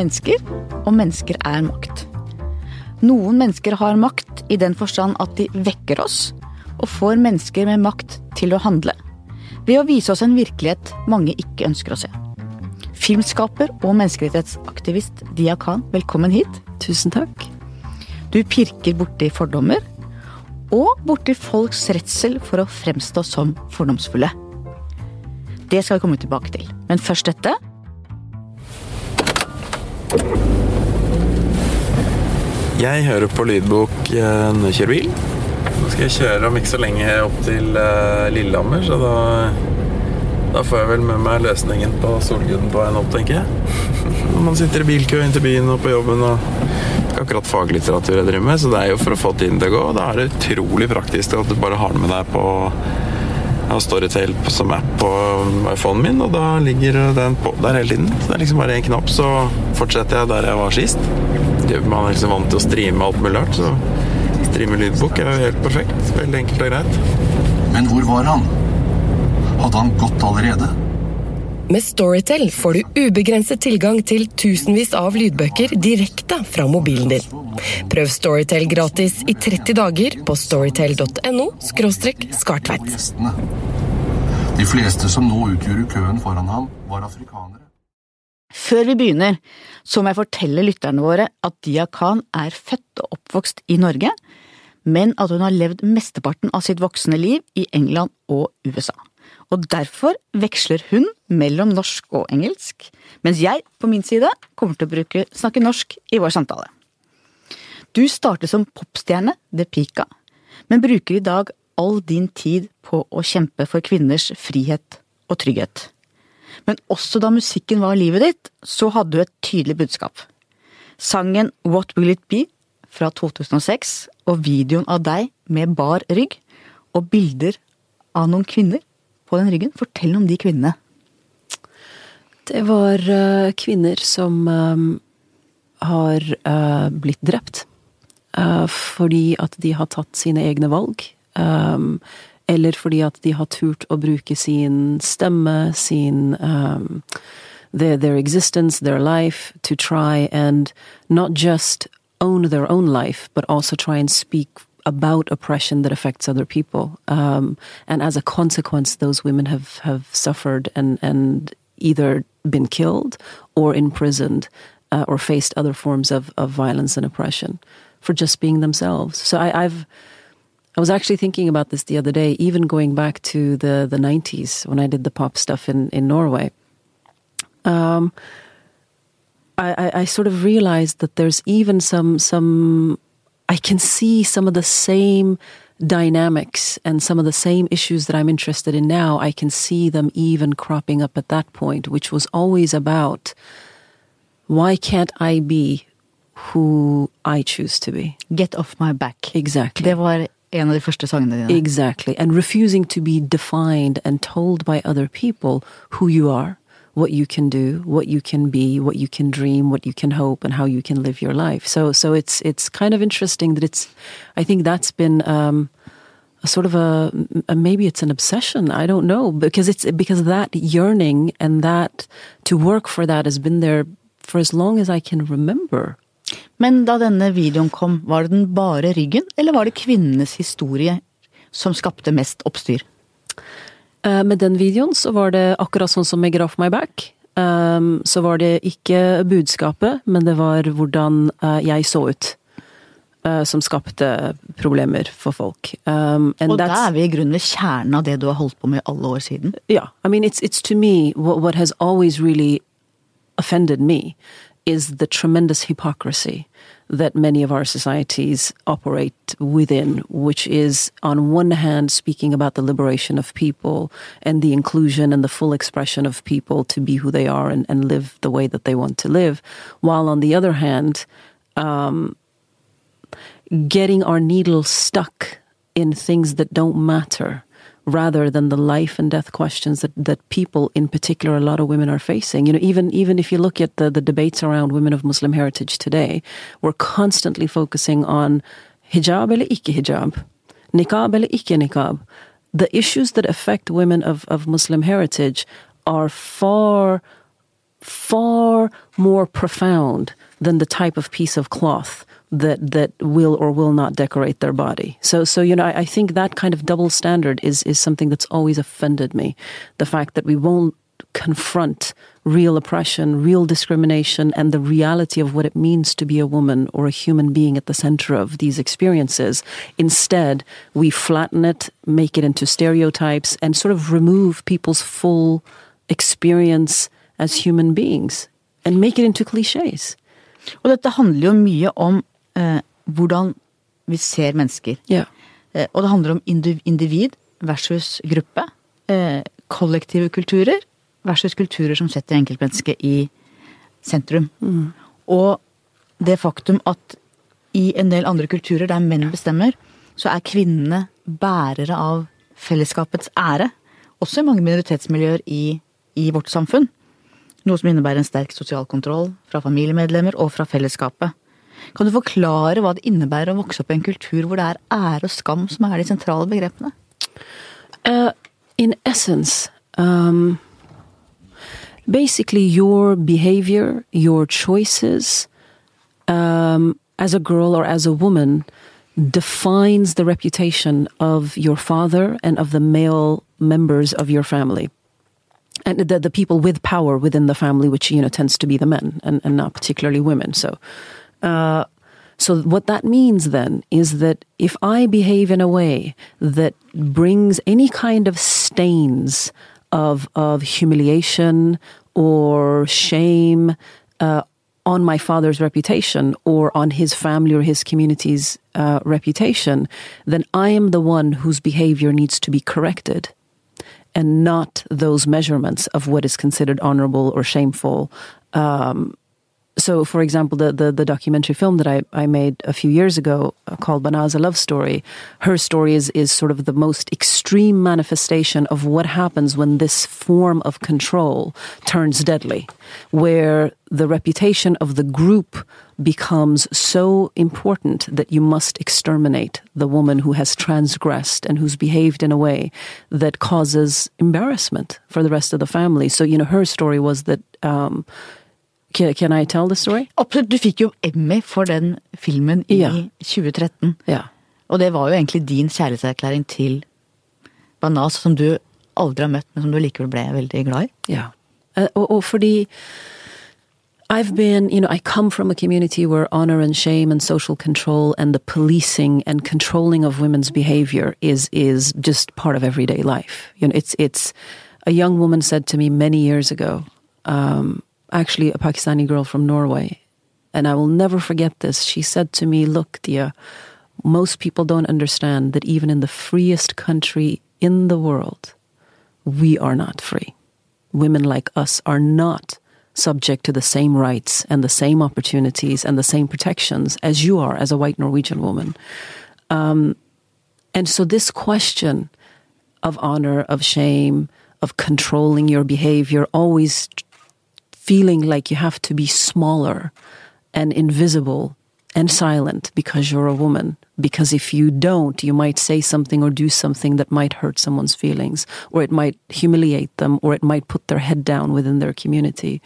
mennesker, og mennesker er makt. Noen mennesker har makt i den forstand at de vekker oss, og får mennesker med makt til å handle. Ved å vise oss en virkelighet mange ikke ønsker å se. Filmskaper og menneskerettighetsaktivist Dia Khan, velkommen hit. Tusen takk. Du pirker borti fordommer, og borti folks redsel for å fremstå som fordomsfulle. Det skal vi komme tilbake til. Men først dette. Jeg hører på lydbok eh, når jeg kjører bil. Nå skal jeg kjøre om ikke så lenge opp til eh, Lillehammer, så da, da får jeg vel med meg løsningen på Solguden på veien opp, tenker jeg. Når man sitter i bilkø inn til byen og på jobben og ikke akkurat faglitteratur jeg driver med, så det er jo for å få tiden til å gå. Da er det utrolig praktisk at du bare har den med deg på jeg har Storytel som app på iPhonen min, og da ligger den på der hele tiden. Så det er liksom bare én knapp, så fortsetter jeg der jeg var sist. Man er liksom vant til å streame alt mulig rart, så streame lydbok er jo helt perfekt. Veldig enkelt og greit. Men hvor var han? Hadde han gått allerede? Med Storytel får du ubegrenset tilgang til tusenvis av lydbøker direkte fra mobilen din. Prøv Storytel gratis i 30 dager på storytel.no skartveit. De fleste som nå utgjorde køen foran ham, var afrikanere. Før vi begynner, så må jeg fortelle lytterne våre at Dia Khan er født og oppvokst i Norge, men at hun har levd mesteparten av sitt voksne liv i England og USA og derfor veksler hun mellom norsk og engelsk, mens jeg på min side kommer til å bruke, snakke norsk i vår samtale. Du startet som popstjerne, The Pika, men bruker i dag all din tid på å kjempe for kvinners frihet og trygghet. Men også da musikken var livet ditt, så hadde du et tydelig budskap. Sangen What Will It Be fra 2006 og videoen av deg med bar rygg og bilder av noen kvinner på den ryggen. Fortell om de kvinnene. Det var uh, kvinner som um, har uh, blitt drept. Uh, fordi at de har tatt sine egne valg. Um, eller fordi at de har turt å bruke sin stemme, sin um, their, their existence, their life, to try and not just own their own life, but also try and speak about oppression that affects other people. Um, and as a consequence, those women have, have suffered and, and either been killed or imprisoned uh, or faced other forms of, of violence and oppression for just being themselves. So I, I've I was actually thinking about this the other day, even going back to the the nineties when I did the pop stuff in in Norway. Um, I, I, I sort of realized that there's even some some I can see some of the same dynamics and some of the same issues that I'm interested in now. I can see them even cropping up at that point, which was always about why can't I be who I choose to be? Get off my back. Exactly. Det var en av de første sangene dine. Exactly. And refusing to be defined and told by other people who you are what you can do, what you can be, what you can dream, what you can hope, and how you can live your life. So, so it's it's kind of interesting that it's. I think that's been um, a sort of a, a, maybe it's an obsession. I don't know because it's because that yearning and that to work for that has been there for as long as I can remember. Men da denne videoen kom, var det den bare ryggen, eller var det kvinnenes historie som skapte mest oppstyr? Eh, med den videoen så var det akkurat sånn som med Graf My Back. Um, så var det ikke budskapet, men det var hvordan uh, jeg så ut. Som skapte problemer for folk. Um, og da er vi i grunnen ved kjernen av det du har holdt på med alle år siden. Ja. Yeah, I mean, it's, it's to me what, what has always really offended me is the tremendous hypocrisy that many of our societies operate within, which is, on one hand, speaking about the liberation of people and the inclusion and the full expression of people to be who they are and, and live the way that they want to live, while on the other hand, um, getting our needle stuck in things that don't matter rather than the life and death questions that, that people, in particular, a lot of women are facing. You know, even even if you look at the, the debates around women of Muslim heritage today, we're constantly focusing on hijab eller ikke hijab, niqab eller ikke niqab. The issues that affect women of, of Muslim heritage are far far more profound than the type of piece of cloth that that will or will not decorate their body. So so you know I, I think that kind of double standard is is something that's always offended me. The fact that we won't confront real oppression, real discrimination, and the reality of what it means to be a woman or a human being at the center of these experiences. Instead, we flatten it, make it into stereotypes, and sort of remove people's full experience as human beings and make it into cliches. Og dette handler jo mye om eh, hvordan vi ser mennesker. Ja. Eh, og det handler om individ versus gruppe. Eh, kollektive kulturer versus kulturer som setter enkeltmennesket i sentrum. Og det faktum at i en del andre kulturer der menn bestemmer, så er kvinnene bærere av fellesskapets ære. Også i mange minoritetsmiljøer i, i vårt samfunn. Noe som innebærer en sterk sosial kontroll fra familiemedlemmer og fra fellesskapet. Kan du forklare hva det innebærer å vokse opp i en kultur hvor det er ære og skam som er de sentrale begrepene? Uh, in essence, um, basically your behavior, your choices um, as a girl or as a woman defines the reputation of your father and of the male members of your family. And the, the people with power within the family, which you know tends to be the men and, and not particularly women. So, uh, so what that means then is that if I behave in a way that brings any kind of stains of of humiliation or shame uh, on my father's reputation or on his family or his community's uh, reputation, then I am the one whose behavior needs to be corrected and not those measurements of what is considered honorable or shameful. Um, so, for example, the, the, the documentary film that I, I made a few years ago uh, called Banaz a Love Story, her story is, is sort of the most extreme manifestation of what happens when this form of control turns deadly, where the reputation of the group becomes so important that you must exterminate the woman who has transgressed and who's behaved in a way that causes embarrassment for the rest of the family. So, you know, her story was that. Um, can, I tell the story? Absolutt. Du fikk jo Emmy for den filmen i Ja. 2013. Ja. Og det var jo egentlig din kjærlighetserklæring til Banas, som du aldri har møtt, men som du likevel ble veldig glad i. Ja. Eh, og, og fordi I've been, you know, I come from a community where honor and shame and social control and the policing and controlling of women's behavior is is just part of everyday life. You know, it's it's a young woman said to me many years ago, um, actually a Pakistani girl from Norway, and I will never forget this. She said to me, "Look, dear, most people don't understand that even in the freest country in the world, we are not free. Women like us are not subject to the same rights and the same opportunities and the same protections as you are as a white Norwegian woman. Um, and so, this question of honor, of shame, of controlling your behavior, always feeling like you have to be smaller and invisible and silent because you're a woman. Because if you don't, you might say something or do something that might hurt someone's feelings, or it might humiliate them, or it might put their head down within their community.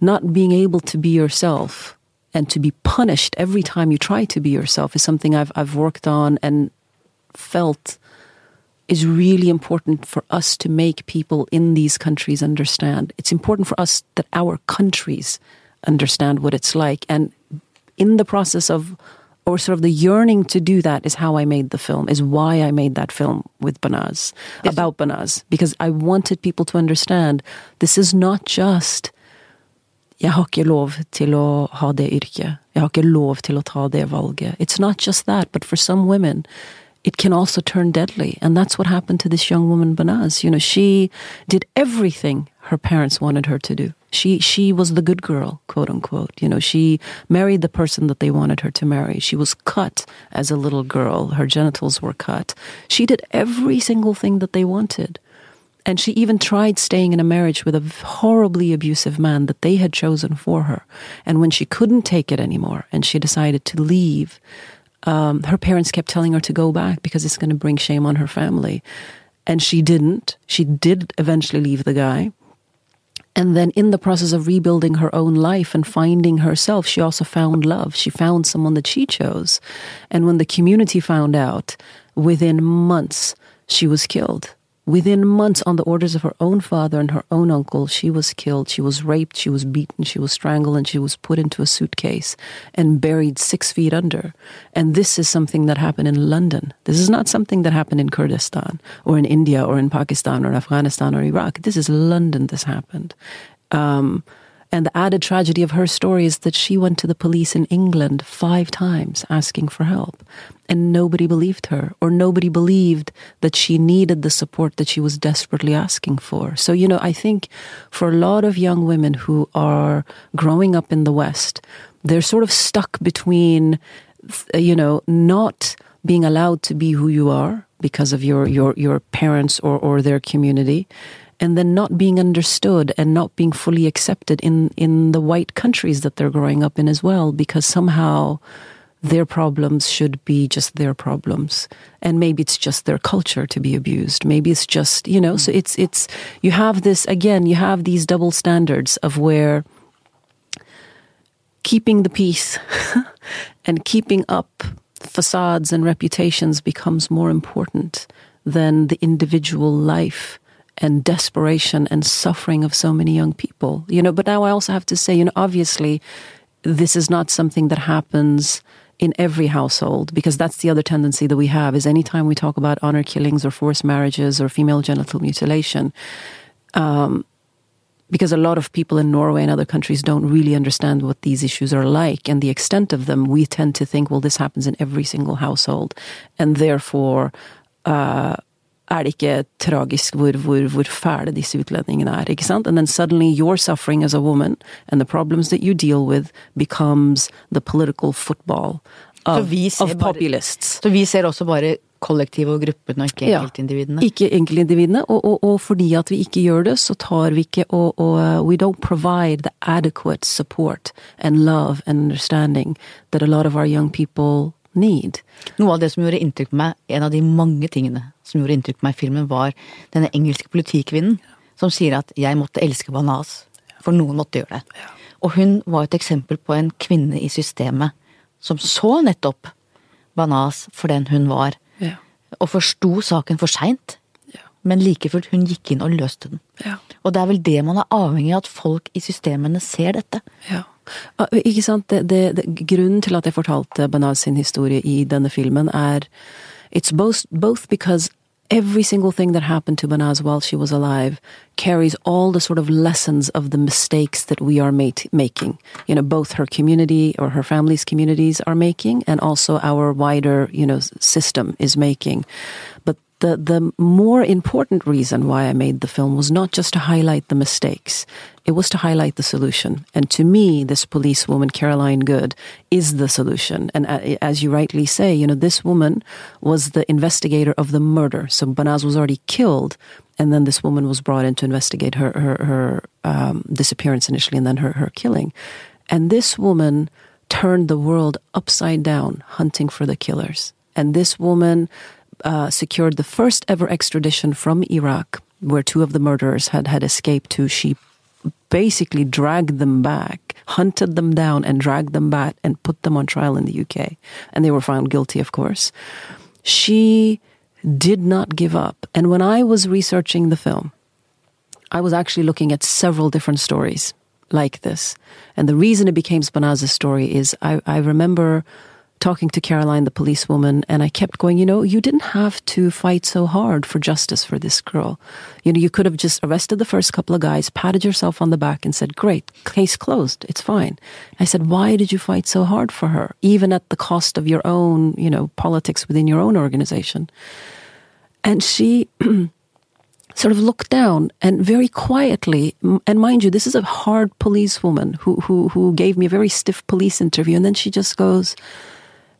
Not being able to be yourself and to be punished every time you try to be yourself is something I've I've worked on and felt is really important for us to make people in these countries understand. It's important for us that our countries understand what it's like. And in the process of, or sort of the yearning to do that, is how I made the film, is why I made that film with Banaz, about Banaz. Because I wanted people to understand this is not just jeg har ikke lov til å ha det yrket. Jeg har ikke lov til å ta det valget. It's not just that, but for some women, it can also turn deadly. And that's what happened to this young woman, Banaz. You know, she did everything her parents wanted her to do. She she was the good girl, quote unquote. You know, she married the person that they wanted her to marry. She was cut as a little girl. Her genitals were cut. She did every single thing that they wanted. And she even tried staying in a marriage with a horribly abusive man that they had chosen for her. And when she couldn't take it anymore and she decided to leave, um, her parents kept telling her to go back because it's going to bring shame on her family. And she didn't. She did eventually leave the guy. And then, in the process of rebuilding her own life and finding herself, she also found love. She found someone that she chose. And when the community found out, within months, she was killed. Within months, on the orders of her own father and her own uncle, she was killed. She was raped, she was beaten, she was strangled, and she was put into a suitcase and buried six feet under. And this is something that happened in London. This is not something that happened in Kurdistan or in India or in Pakistan or Afghanistan or Iraq. This is London, this happened. Um, and the added tragedy of her story is that she went to the police in England five times asking for help. And nobody believed her, or nobody believed that she needed the support that she was desperately asking for. So, you know, I think for a lot of young women who are growing up in the West, they're sort of stuck between, you know, not being allowed to be who you are because of your, your, your parents or, or their community and then not being understood and not being fully accepted in in the white countries that they're growing up in as well because somehow their problems should be just their problems. And maybe it's just their culture to be abused. Maybe it's just you know so it's it's you have this again you have these double standards of where keeping the peace and keeping up facades and reputations becomes more important than the individual life and desperation and suffering of so many young people. You know, but now I also have to say, you know, obviously this is not something that happens in every household because that's the other tendency that we have is anytime we talk about honor killings or forced marriages or female genital mutilation um, because a lot of people in Norway and other countries don't really understand what these issues are like and the extent of them, we tend to think, well, this happens in every single household, and therefore uh, er det ikke tragisk hvor, hvor, hvor fæle disse utlendingene er. ikke sant? And then suddenly your suffering as a woman and the problems that you deal with becomes the political football of, of populists. så vi ser også bare kollektivet og gruppene, og ikke enkeltindividene? Ja, ikke enkeltindividene, og, og, og, fordi at vi ikke gjør det, så tar vi ikke og, og uh, We don't provide the adequate support and love and understanding that a lot of our young people need. Noe av det som gjorde inntrykk på meg, en av de mange tingene som gjorde inntrykk på meg i filmen, var denne engelske politikvinnen som sier at 'jeg måtte elske Banaz', for noen måtte gjøre det. Og hun var et eksempel på en kvinne i systemet som så nettopp Banaz for den hun var, ja. og forsto saken for seint. Men like fullt, hun gikk inn og løste den. Ja. Og det er vel det man er avhengig av, at folk i systemene ser dette. Ja. Ikke sant? Det, det, det, grunnen til at jeg fortalte Banaz sin historie i denne filmen, er It's both, both because every single thing that happened to Banaz while she was alive carries all the sort of lessons of the mistakes that we are making. You know, both her community or her family's communities are making, and also our wider, you know, system is making. But the the more important reason why I made the film was not just to highlight the mistakes. It was to highlight the solution. And to me, this policewoman, Caroline Goode, is the solution. And uh, as you rightly say, you know, this woman was the investigator of the murder. So Banaz was already killed, and then this woman was brought in to investigate her her, her um, disappearance initially, and then her her killing. And this woman turned the world upside down, hunting for the killers. And this woman uh, secured the first ever extradition from Iraq, where two of the murderers had had escaped to. She basically dragged them back, hunted them down, and dragged them back and put them on trial in the UK. And they were found guilty, of course. She did not give up. And when I was researching the film, I was actually looking at several different stories like this. And the reason it became Banaz's story is I, I remember talking to Caroline, the policewoman, and I kept going, you know, you didn't have to fight so hard for justice for this girl. You know, you could have just arrested the first couple of guys, patted yourself on the back, and said, great, case closed, it's fine. I said, why did you fight so hard for her, even at the cost of your own, you know, politics within your own organization? And she sort of looked down and very quietly, and mind you, this is a hard policewoman who, who, who gave me a very stiff police interview, and then she just goes,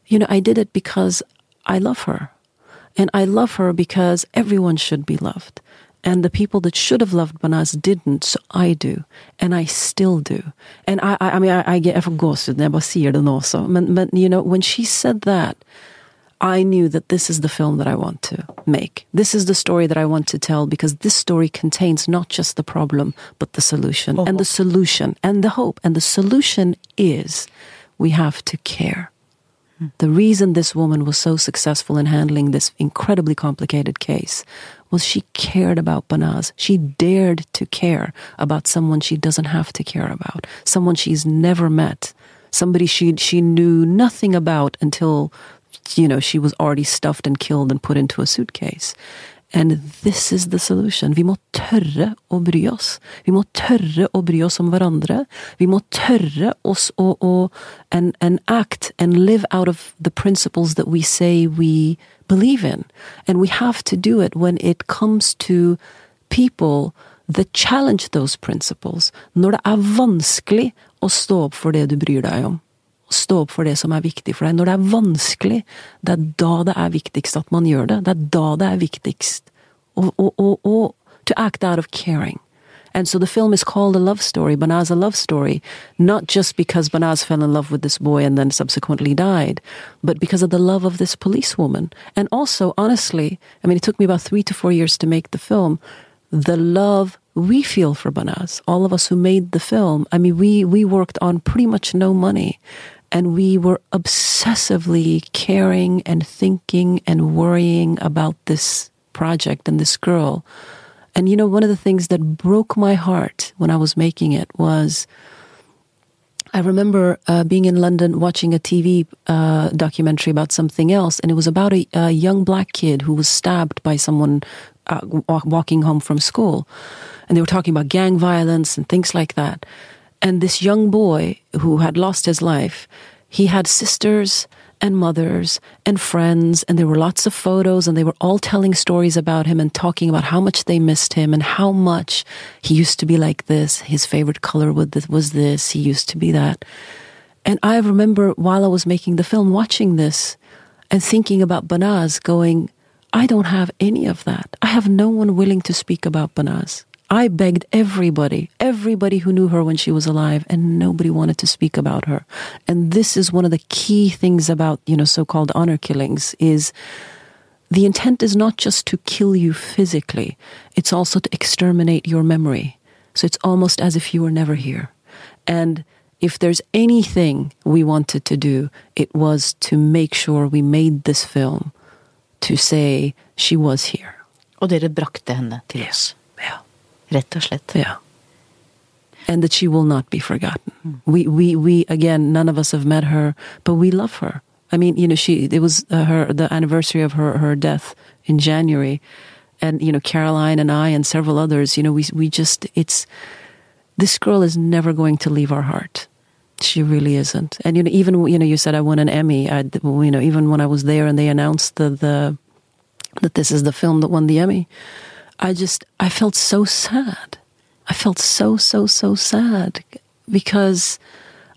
you know, I did it because I love her. And I love her because everyone should be loved. And the people that should have loved Banaz didn't, so I do. And I still do. And I, I, I mean, I, I get, I får gåshud när jag bara ser den också. But, but, you know, when she said that, I knew that this is the film that I want to make. This is the story that I want to tell because this story contains not just the problem, but the solution. Oh. And the solution and the hope. And the solution is we have to care. The reason this woman was so successful in handling this incredibly complicated case was she cared about Banaz. She dared to care about someone she doesn't have to care about, someone she's never met, somebody she she knew nothing about until you know she was already stuffed and killed and put into a suitcase. And this is the solution. Vi må tørre å bry oss. Vi må tørre å bry oss om hverandre. Vi må tørre oss å, å and, and act and live out of the principles that we say we believe in. And we have to do it when it comes to people that challenge those principles. Når det er vanskelig å stå opp for det du bryr deg om. Stå opp for det som er viktig for deg. Når det er vanskelig, det er da det er viktigst at man gjør det. Det er da det er viktigst. Og to act out of caring. And so the film is called a love story, Banaz a love story, not just because Banaz fell in love with this boy and then subsequently died, but because of the love of this policewoman. And also, honestly, I mean, it took me about three to four years to make the film. The love we feel for Banaz, all of us who made the film, I mean, we, we worked on pretty much no money. And we were obsessively caring and thinking and worrying about this project and this girl. And you know, one of the things that broke my heart when I was making it was I remember uh, being in London watching a TV uh, documentary about something else, and it was about a, a, young black kid who was stabbed by someone uh, walking home from school. And they were talking about gang violence and things like that. And this young boy who had lost his life, he had sisters and mothers and friends, and there were lots of photos, and they were all telling stories about him and talking about how much they missed him and how much he used to be like this. His favorite color was this, he used to be that. And I remember while I was making the film watching this and thinking about Banaz, going, I don't have any of that. I have no one willing to speak about Banaz. I begged everybody, everybody who knew her when she was alive, and nobody wanted to speak about her. And this is one of the key things about, you know, so-called honor killings is the intent is not just to kill you physically, it's also to exterminate your memory. So it's almost as if you were never here. And if there's anything we wanted to do, it was to make sure we made this film to say she was here. Og dere brakte henne til oss. Rett og slett. Yeah. And that she will not be forgotten. Mm. We, we, we, again, none of us have met her, but we love her. I mean, you know, she, it was uh, her, the anniversary of her, her death in January. And, you know, Caroline and I and several others, you know, we, we just, it's, this girl is never going to leave our heart. She really isn't. And, you know, even, you know, you said I won an Emmy. I, you know, even when I was there and they announced the, the, that this is the film that won the Emmy, I just, I felt so sad. I felt so, so, so sad because,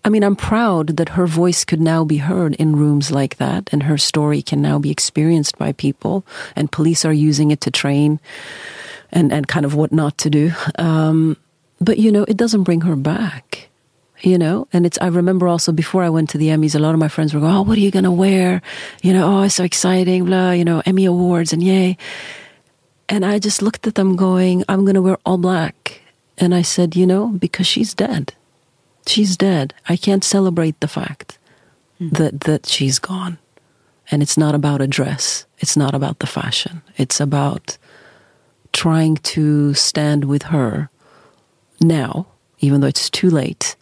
I mean, I'm proud that her voice could now be heard in rooms like that and her story can now be experienced by people and police are using it to train and, and kind of what not to do. Um, but, you know, it doesn't bring her back you know and it's i remember also before i went to the emmys a lot of my friends were going oh what are you going to wear you know oh it's so exciting blah you know emmy awards and yay and I just looked at them going, I'm going to wear all black. And I said, you know, because she's dead. She's dead. I can't celebrate the fact mm. that, that she's gone. And it's not about a dress. It's not about the fashion. It's about trying to stand with her now, even though it's too late,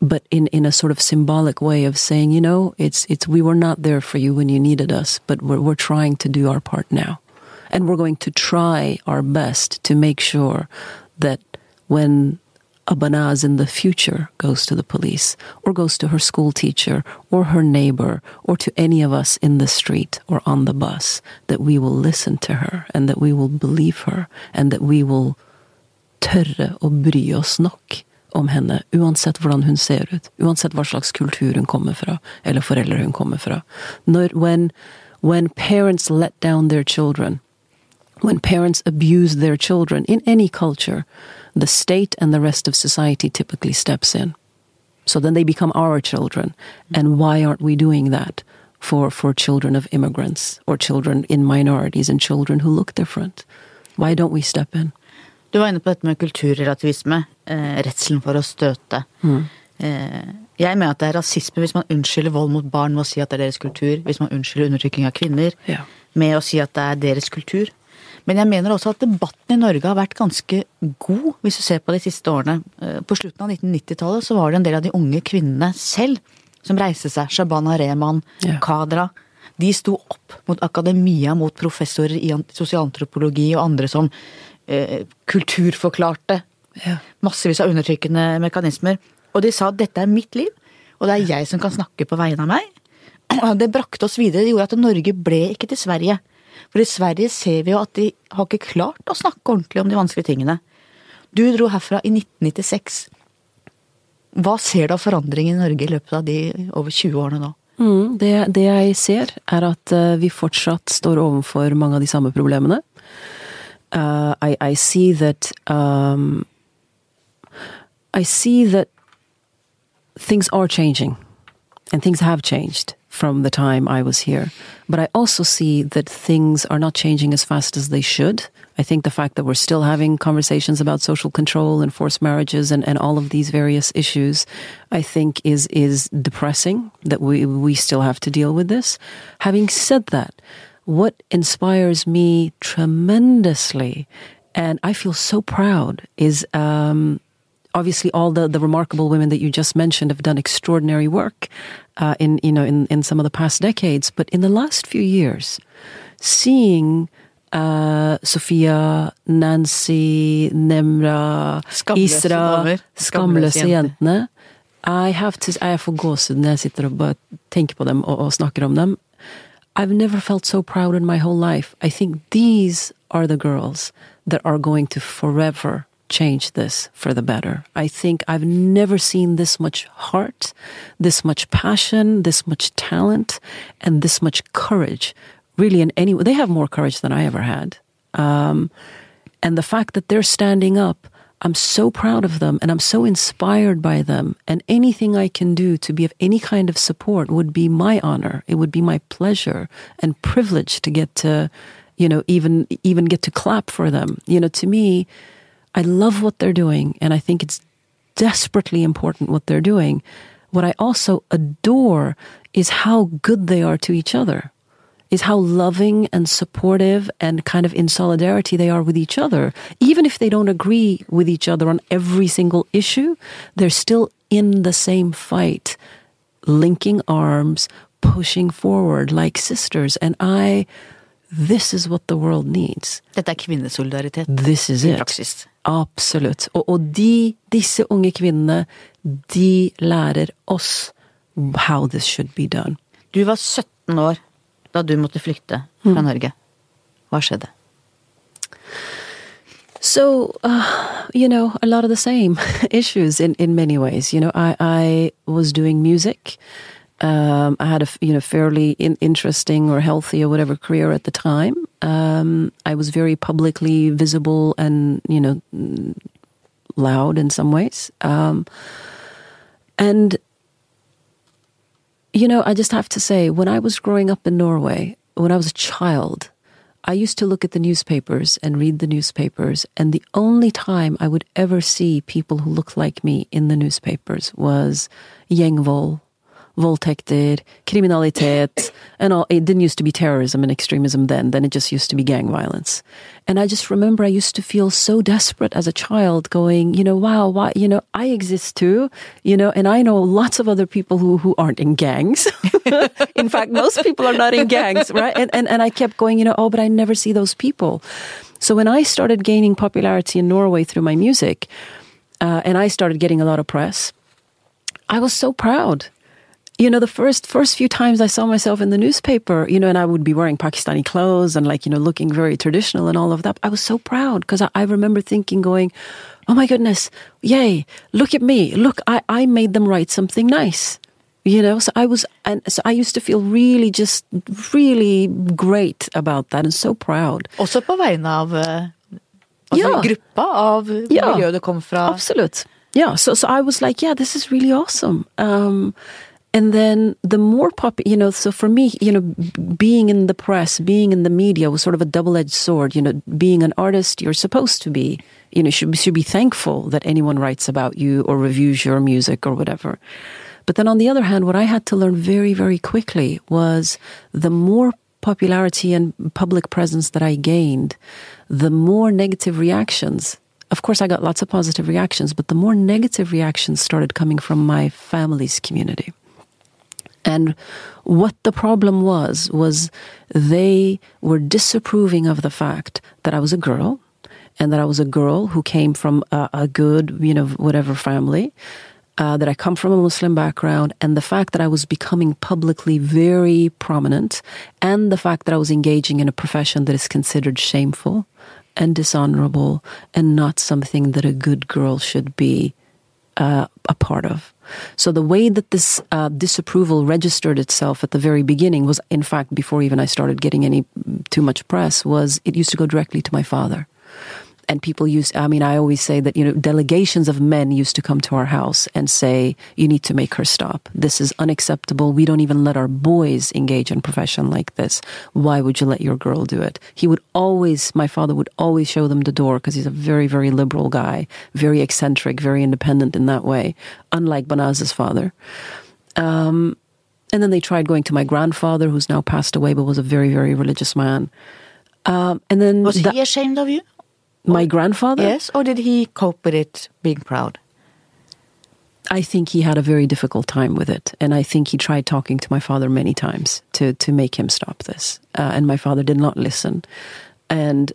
but in, in a sort of symbolic way of saying, you know, it's, it's, we were not there for you when you needed us, but we're, we're trying to do our part now. And we're going to try our best to make sure that when a Banaz in the future goes to the police, or goes to her school teacher, or her neighbor, or to any of us in the street or on the bus, that we will listen to her, and that we will believe her, and that we will tørre å bry oss nok om henne, uansett hvordan hun ser ut, uansett hva slags kultur kommer fra, eller foreldre hun kommer fra. When, when parents let down their children, when parents abuse their children in any culture, the state and the rest of society typically steps in. So then they become our children. And why aren't we doing that? for, for children of immigrants or children in minorities and children who look different. Why don't we step in? Du var inne på dette med kulturrelativisme. Eh, redselen for å støte. Eh, jeg mener at det er rasisme hvis man unnskylder vold mot barn med å si at det er deres kultur. Hvis man unnskylder undertrykking av kvinner Ja. med å si at det er deres kultur. Men jeg mener også at debatten i Norge har vært ganske god, hvis du ser på de siste årene. Eh, På slutten av 1990-tallet så var det en del av de unge kvinnene selv som reiste seg. Shabana Rehman, Ja. Kadra. De sto opp mot akademia, mot professorer i sosialantropologi og andre som eh, kulturforklarte Ja. massevis av undertrykkende mekanismer. Og de sa at dette er mitt liv, og det er jeg som kan snakke på vegne av meg. Det brakte oss videre. Det gjorde at Norge ble ikke til Sverige. For i Sverige ser vi jo at de har ikke klart å snakke ordentlig om de vanskelige tingene. Du dro herfra i 1996. Hva ser du av forandring i Norge i løpet av de over 20 årene nå? Mm, det, det jeg ser, er at eh, vi fortsatt står overfor mange av de samme problemene. Uh, I, I see that um, I see that things are changing, and things have changed from the time I was here. But I also see that things are not changing as fast as they should. I think the fact that we're still having conversations about social control and forced marriages and, and all of these various issues, I think is is depressing that we we still have to deal with this. Having said that, what inspires me tremendously, and I feel so proud, is um, obviously all the, the remarkable women that you just mentioned have done extraordinary work uh, in you know in, in some of the past decades but in the last few years seeing uh, Sofia, Nancy, Nemra, Skamløse Isra damer. Skamløse Skamløse jenter. jentene I have to, jeg får gåsehud når jeg sitter og bare tenker på dem og, og snakker om dem. I've never felt so proud in my whole life. I think these are the girls that are going to forever change this for the better. I think I've never seen this much heart, this much passion, this much talent, and this much courage. Really, in any they have more courage than I ever had. Um, and the fact that they're standing up, I'm so proud of them and I'm so inspired by them. And anything I can do to be of any kind of support would be my honor. It would be my pleasure and privilege to get to, you know, even even get to clap for them. You know, to me, I love what they're doing and I think it's desperately important what they're doing. What I also adore is how good they are to each other is how loving and supportive and kind of in solidarity they are with each other. Even if they don't agree with each other on every single issue, they're still in the same fight, linking arms, pushing forward like sisters. And I, this is what the world needs. Dette er kvinnesolidaritet This is i it. Absolutt. Og, og de, disse unge kvinnene, de lærer oss how this should be done. Du var 17 år da du måtte flykte fra Norge. Hva skjedde? So, uh, you know, a lot of the same issues in, in many ways. You know, I, I was doing music. Um, I had a you know fairly in, interesting or healthy or whatever career at the time. Um, I was very publicly visible and you know loud in some ways. Um, and you know, I just have to say, when I was growing up in Norway, when I was a child, I used to look at the newspapers and read the newspapers, and the only time I would ever see people who looked like me in the newspapers was gjengvold, voldtekter, kriminalitet, and all. It didn't used to be terrorism and extremism then. Then it just used to be gang violence. And I just remember I used to feel so desperate as a child, going, you know, wow, why, you know, I exist too, you know, and I know lots of other people who who aren't in gangs. in fact, most people are not in gangs, right? And and and I kept going, you know, oh, but I never see those people. So when I started gaining popularity in Norway through my music, uh, and I started getting a lot of press, I was so proud. You know, the first first few times I saw myself in the newspaper, you know, and I would be wearing Pakistani clothes and like, you know, looking very traditional and all of that. I was so proud because I, I remember thinking, going, "Oh my goodness, yay! Look at me! Look, I I made them write something nice." You know, so I was, and so I used to feel really, just really great about that and so proud. Også på vegne av altså Ja. gruppa av Ja. miljøet du kom fra. Yeah. So, so I was like, yeah, this is really awesome. Um, and then the more pop, you know, so for me, you know, being in the press, being in the media was sort of a double edged sword. You know, being an artist, you're supposed to be, you know, should, should be thankful that anyone writes about you or reviews your music or whatever. But then on the other hand, what I had to learn very, very quickly was the more popularity and public presence that I gained, the more negative reactions. Of course, I got lots of positive reactions, but the more negative reactions started coming from my family's community. And what the problem was, was they were disapproving of the fact that I was a girl and that I was a girl who came from a, a good, you know, whatever family uh, that I come from a Muslim background, and the fact that I was becoming publicly very prominent, and the fact that I was engaging in a profession that is considered shameful and dishonorable and not something that a good girl should be uh, a part of. So the way that this uh, disapproval registered itself at the very beginning was, in fact, before even I started getting any too much press, was it used to go directly to my father and people used i mean i always say that you know delegations of men used to come to our house and say you need to make her stop. This is unacceptable. We don't even let our boys engage in profession like this. Why would you let your girl do it? He would always my father would always show them the door because he's a very very liberal guy very eccentric very independent in that way unlike banaz's father. Um, and then they tried going to my grandfather who's now passed away but was a very very religious man. Um, and then Was that- he ashamed of you? My grandfather Yes, or did he cope with it being proud? I think he had a very difficult time with it, and I think he tried talking to my father many times to to make him stop this, uh, and my father did not listen. And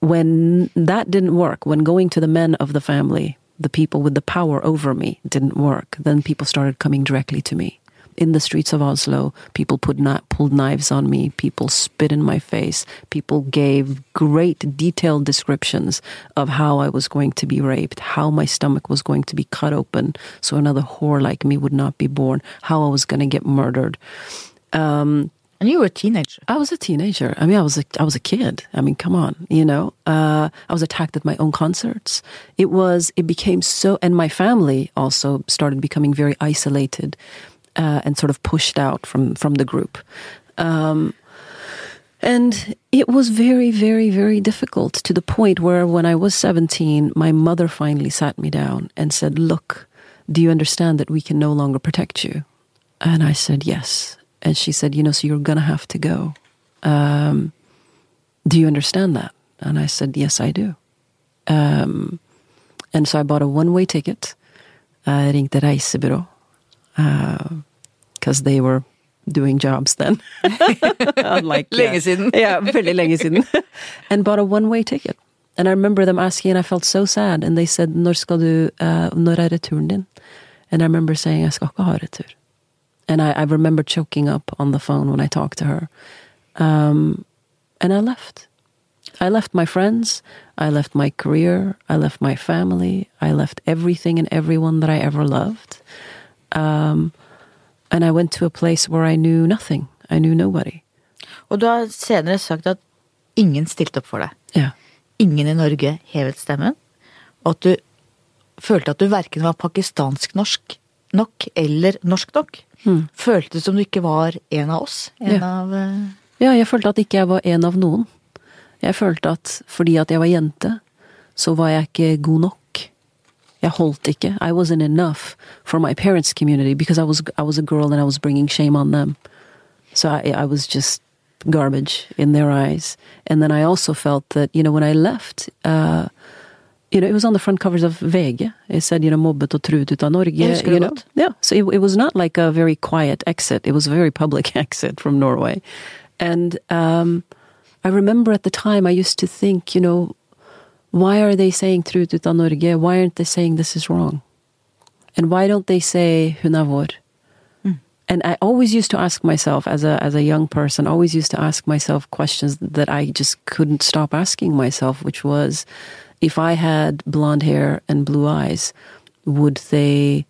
when that didn't work, when going to the men of the family, the people with the power over me, didn't work, then people started coming directly to me. In the streets of Oslo, people put pulled knives on me. People spit in my face. People gave great detailed descriptions of how I was going to be raped, how my stomach was going to be cut open so another whore like me would not be born, how I was going to get murdered. Um, And you were a teenager. I was a teenager. I mean, I was a, I was a kid. I mean, come on, you know. Uh, I was attacked at my own concerts. It was, it became so, and my family also started becoming very isolated uh, and sort of pushed out from from the group. Um, and it was very, very, very difficult to the point where when I was 17, my mother finally sat me down and said, Look, do you understand that we can no longer protect you? And I said, Yes. And she said, You know, so you're going to have to go. Um, do you understand that? And I said, Yes, I do. Um, and so I bought a one way ticket. Reisebyrå because they were doing jobs then. Unlike, Lenge siden. yeah, lenge siden. and bought a one way ticket. And I remember them asking, and I felt so sad. And they said, når skal du, uh, når er returen din? And I remember saying, jeg skal ikke ha retur. And I, I remember choking up on the phone when I talked to her. Um, and I left. I left my friends. I left my career. I left my family. I left everything and everyone that I ever loved. Um, and I went to a place where I knew nothing. I knew nobody. Og du har senere sagt at ingen stilte opp for deg. Ja. Ingen i Norge hevet stemmen. Og at du følte at du verken var pakistansk-norsk nok eller norsk nok. Føltes som du ikke var en av oss. En Ja. av eh, Ja, jeg følte at ikke jeg var en av noen. Jeg følte at fordi at jeg var jente, så var jeg ikke god nok. Jeg holdt ikke. I wasn't enough for my parents' community because I was I was a girl and I was bringing shame on them. So I, I was just garbage in their eyes. And then I also felt that you know when I left. Uh, you know, it was on the front covers of VG. It said, you know, mobbet og truet ut av Norge. You know? Yeah, so it, it was not like a very quiet exit. It was a very public exit from Norway. And um, I remember at the time I used to think, you know, why are they saying truet ut av Norge? Why aren't they saying this is wrong? And why don't they say hun er? And I always used to ask myself, as a as a young person, always used to ask myself questions that I just couldn't stop asking myself, which was, if I had blonde hair and blue eyes, would they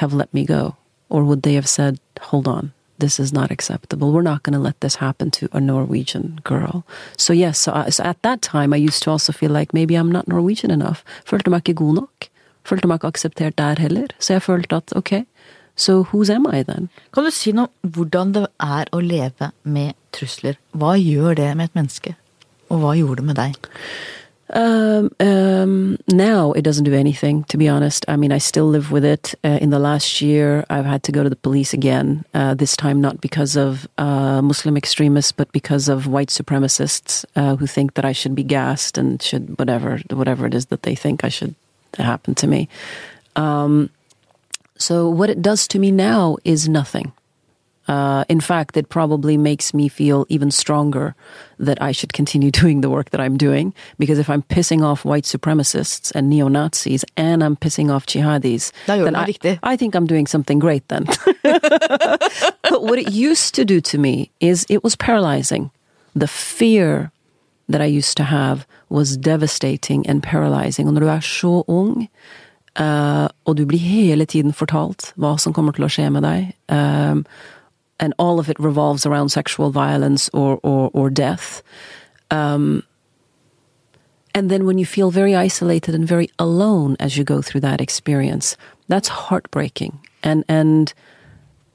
have let me go, or would they have said, "Hold on, this is not acceptable. We're not going to let this happen to a Norwegian girl." So yes, so, so at that time, I used to also feel like maybe I'm not Norwegian enough. Følte meg ikke god nok. Følte meg ikke akseptert der heller. Så jeg følte at ok, So who's am I then? Kan du si noe om hvordan det er å leve med trusler? Hva gjør det med et menneske? Og hva gjorde det med deg? Um, um, now it doesn't do anything, to be honest. I mean, I still live with it. Uh, in the last year, I've had to go to the police again. Uh, this time, not because of uh, Muslim extremists, but because of white supremacists uh, who think that I should be gassed and should whatever whatever it is that they think I should happen to me. Um, so what it does to me now is nothing. Uh, in fact, it probably makes me feel even stronger that I should continue doing the work that I'm doing. Because if I'm pissing off white supremacists and neo Nazis and I'm pissing off jihadis, Da gjør du then I. I think I'm doing something great then. but what it used to do to me is it was paralyzing. The fear that I used to have was devastating and paralyzing. Og når du er så ung, eh, og du blir hele tiden fortalt hva som kommer til å skje med deg, um, and all of it revolves around sexual violence or, or, or death. Um, and then when you feel very isolated and very alone as you go through that experience, that's heartbreaking. And, and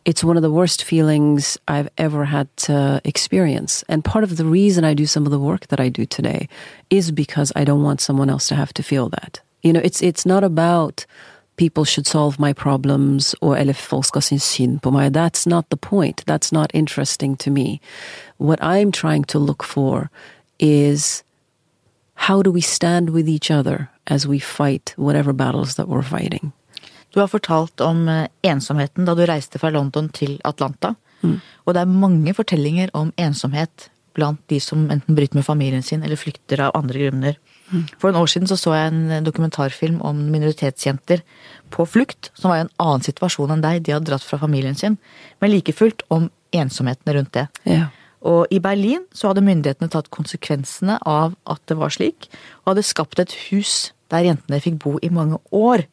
it's one of the worst feelings I've ever had to experience. And part of the reason I do some of the work that I do today is because I don't want someone else to have to feel that. You know, it's, it's not about people should solve my problems or eller folk skal synes synd på meg. That's not the point. That's not interesting to me. What I'm trying to look for is how do we stand with each other as we fight whatever battles that we're fighting? Du har fortalt om eh, ensomheten da du reiste fra London til Atlanta. Og det er mange fortellinger om ensomhet blant de som enten bryter med familien sin eller flykter av andre grunner. For en år siden så, så jeg en dokumentarfilm om minoritetsjenter på flukt, som var i en annen situasjon enn deg. De hadde dratt fra familien sin. Men like fullt om ensomheten rundt det. Ja. Og i Berlin så hadde myndighetene tatt konsekvensene av at det var slik, og hadde skapt et hus der jentene fikk bo i mange år.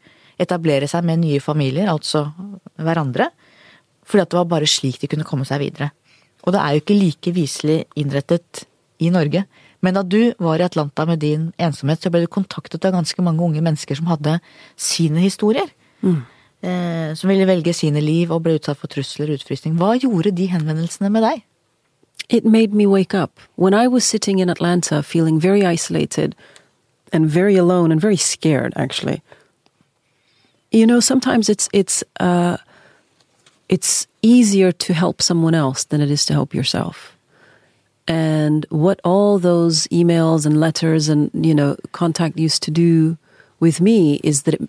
Etablere seg med nye familier, altså hverandre. Fordi at det var bare slik de kunne komme seg videre. Og det er jo ikke like viselig innrettet i Norge. Men da du var i Atlanta med din ensomhet, så ble du kontaktet av ganske mange unge mennesker som hadde sine historier. Eh, som ville velge sine liv og ble utsatt for trusler og utfrysning. Hva gjorde de henvendelsene med deg? It made me wake up. When I was sitting in Atlanta feeling very isolated and very alone and very scared, actually, you know, sometimes it's, it's, uh, it's easier to help someone else than it is to help yourself. And what all those emails and letters and, you know, contact used to do with me is that it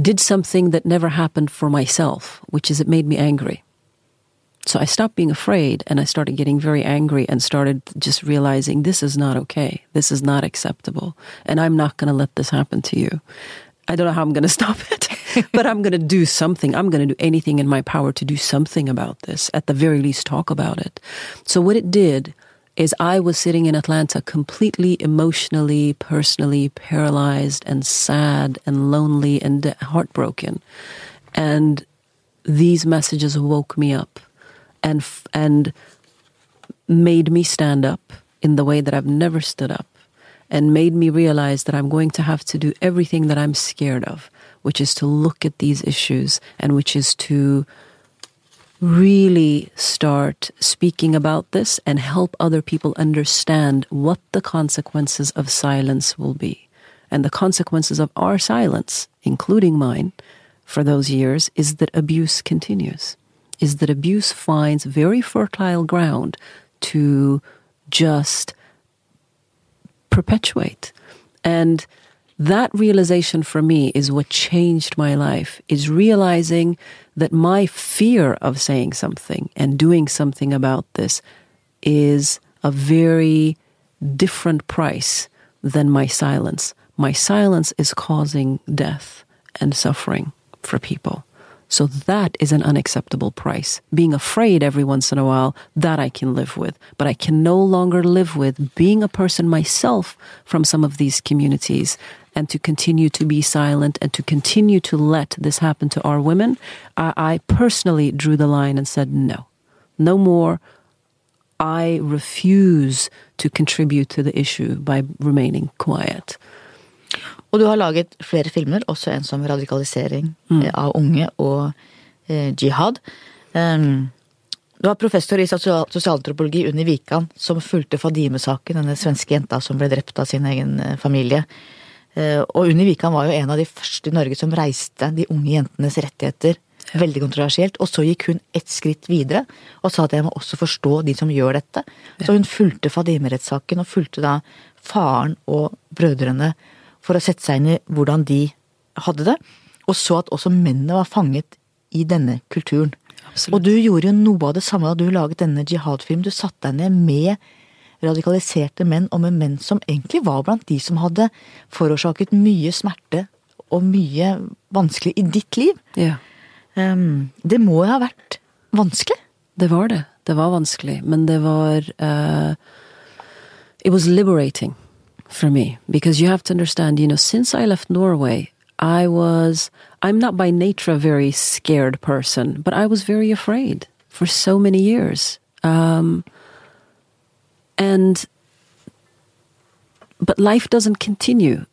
did something that never happened for myself, which is it made me angry. So I stopped being afraid and I started getting very angry and started just realizing this is not okay. This is not acceptable. And I'm not going to let this happen to you. I don't know how I'm going to stop it, but I'm going to do something. I'm going to do anything in my power to do something about this. At the very least, talk about it. So what it did is I was sitting in Atlanta completely emotionally, personally paralyzed and sad and lonely and heartbroken. And these messages woke me up and and made me stand up in the way that I've never stood up and made me realize that I'm going to have to do everything that I'm scared of, which is to look at these issues and which is to really start speaking about this and help other people understand what the consequences of silence will be. And the consequences of our silence, including mine, for those years, is that abuse continues, is that abuse finds very fertile ground to just perpetuate. And that realization for me is what changed my life, is realizing that my fear of saying something and doing something about this is a very different price than my silence. My silence is causing death and suffering for people. So that is an unacceptable price. Being afraid every once in a while, that I can live with. But I can no longer live with being a person myself from some of these communities and to continue to be silent and to continue to let this happen to our women. I, I personally drew the line and said, no, no more. I refuse to contribute to the issue by remaining quiet. Og du har laget flere filmer, også en som radikalisering mm. av unge og eh, jihad. Um, du har professor i sosial sosialantropologi Unni Wikan som fulgte Fadime-saken, denne svenske jenta som ble drept av sin egen eh, familie. Uh, og Unni Wikan var jo en av de første i Norge som reiste de unge jentenes rettigheter. Veldig kontroversielt. Og så gikk hun ett skritt videre og sa at jeg må også forstå de som gjør dette. Så hun fulgte Fadime-rettssaken og fulgte da faren og brødrene for å sette seg inn i hvordan de hadde det. Og så at også mennene var fanget i denne kulturen. Absolutt. Og du gjorde jo noe av det samme da du laget denne jihad-film. Du satte deg ned med radikaliserte menn, og med menn som egentlig var blant de som hadde forårsaket mye smerte og mye vanskelig i ditt liv. Ja. Um, det må jo ha vært vanskelig? Det var det. Det var vanskelig, men det var uh, It was liberating for me because you have to understand, you know, since I left Norway, I was I'm not by nature a very scared person, but I was very afraid for so many years. Um, and but life doesn't continue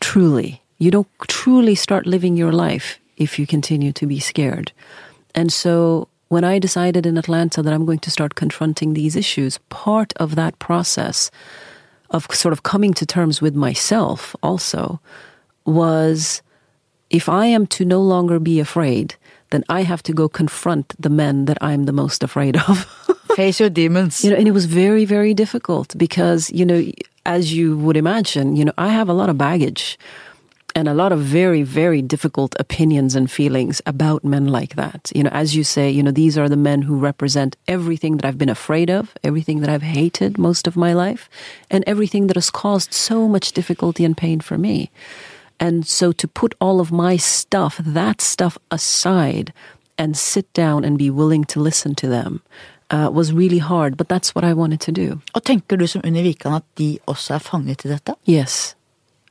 truly. You don't truly start living your life if you continue to be scared. And so when I decided in Atlanta that I'm going to start confronting these issues, part of that process of sort of coming to terms with myself also was if I am to no longer be afraid, then I have to go confront the men that I'm the most afraid of. Face your demons. you know, and it was very, very difficult because, you know, as you would imagine, you know, I have a lot of baggage and a lot of very, very difficult opinions and feelings about men like that. You know, as you say, you know, these are the men who represent everything that I've been afraid of, everything that I've hated most of my life, and everything that has caused so much difficulty and pain for me. And so to put all of my stuff, that stuff aside, and sit down and be willing to listen to them uh, was really hard, but that's what I wanted to do. Og tenker du som Unni Wikan at de også er fanget i dette? Yes,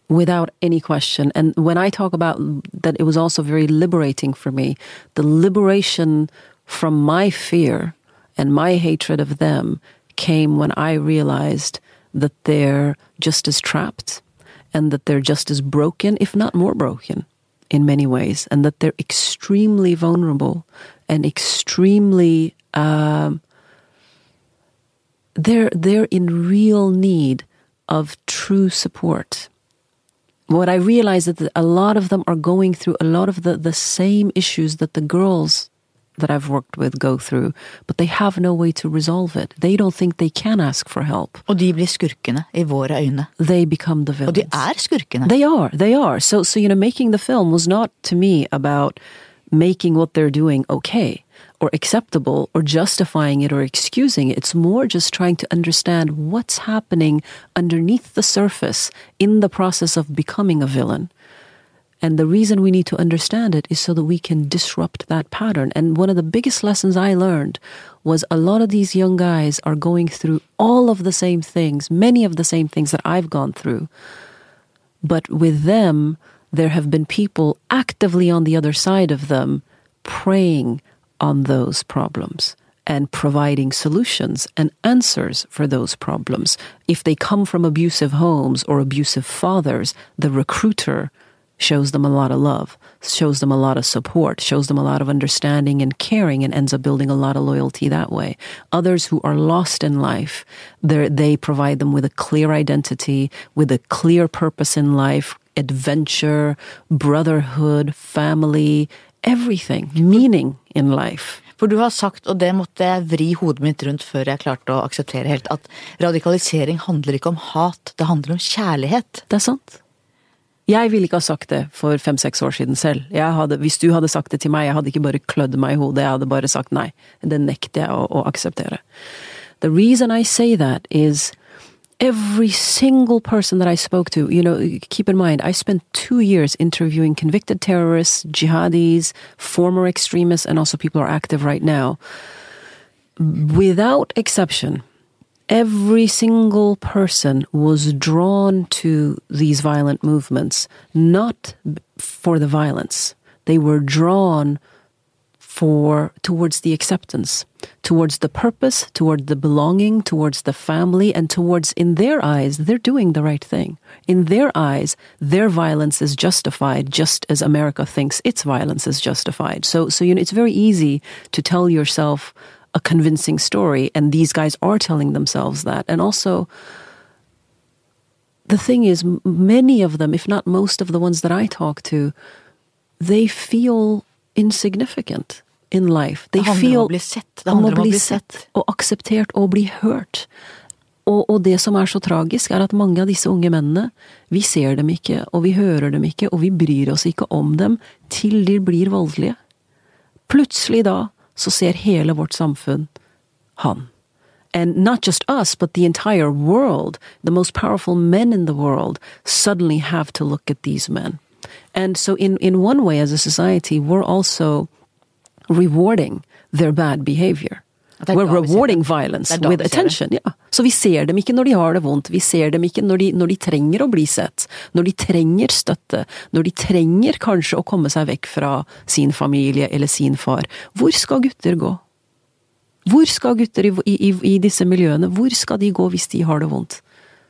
without any question. And when I talk about that, it was also very liberating for me. The liberation from my fear and my hatred of them came when I realized that they're just as trapped and that they're just as broken, if not more broken, in many ways, and that they're extremely vulnerable and extremely. Um, they're they're in real need of true support. What I realize is that a lot of them are going through a lot of the, the same issues that the girls that I've worked with go through, but they have no way to resolve it. They don't think they can ask for help. Og de blir skurkene i våre øyne. They become the Og villains. de er skurkene. They are. They are. So, so you know, making the film was not to me about making what they're doing okay or acceptable or justifying it or excusing it. It's more just trying to understand what's happening underneath the surface in the process of becoming a villain. And the reason we need to understand it is so that we can disrupt that pattern. And one of the biggest lessons I learned was a lot of these young guys are going through all of the same things, many of the same things that I've gone through. But with them, there have been people actively on the other side of them preying on those problems and providing solutions and answers for those problems. If they come from abusive homes or abusive fathers, the recruiter shows them a lot of love, shows them a lot of support, shows them a lot of understanding and caring, and ends up building a lot of loyalty that way. Others who are lost in life, they're- provide them with a clear identity, with a clear purpose in life, adventure, brotherhood, family, everything, meaning in life. For du har sagt, og det måtte jeg vri hodet mitt rundt før jeg klarte å akseptere helt, at radikalisering handler ikke om hat, det handler om kjærlighet. Det er sant. Jeg ville ikke ha sagt det for fem-seks år siden selv. Jeg hadde, hvis du hadde sagt det til meg, jeg hadde ikke bare klødd meg i hodet, jeg hadde bare sagt nei. Det nekter jeg å, å akseptere. The reason I say that is every single person that I spoke to, you know, keep in mind, I spent two years interviewing convicted terrorists, jihadis, former extremists, and also people who are active right now. Without exception, every single person was drawn to these violent movements, not for the violence. They were drawn for towards the acceptance, towards the purpose, towards the belonging, towards the family, and towards, in their eyes, they're doing the right thing. In their eyes, their violence is justified, just as America thinks its violence is justified. So, so you know, it's very easy to tell yourself a convincing story, and these guys are telling themselves that. And also, the thing is, many of them, if not most of the ones that I talk to, they feel insignificant in life. They Det handler om å bli sett. Det handler om å bli sett. og akseptert og bli hørt. Og, og det som er så tragisk, er at mange av disse unge mennene, vi ser dem ikke, og vi hører dem ikke, og vi bryr oss ikke om dem til de blir voldelige. Plutselig da så ser hele vårt samfunn han. And not just us, but the entire world, the most powerful men in the world, suddenly have to look at these men. And so, in, in one way, as a society, we're also rewarding their bad behavior. Er We're rewarding violence with attention. Ja. Så vi ser dem ikke når de har det vondt, vi ser dem ikke når de, når de trenger å bli sett, når de trenger støtte, når de trenger kanskje å komme seg vekk fra sin familie eller sin far. Hvor skal gutter gå? Hvor skal gutter i, i, i disse miljøene, hvor skal de gå hvis de har det vondt?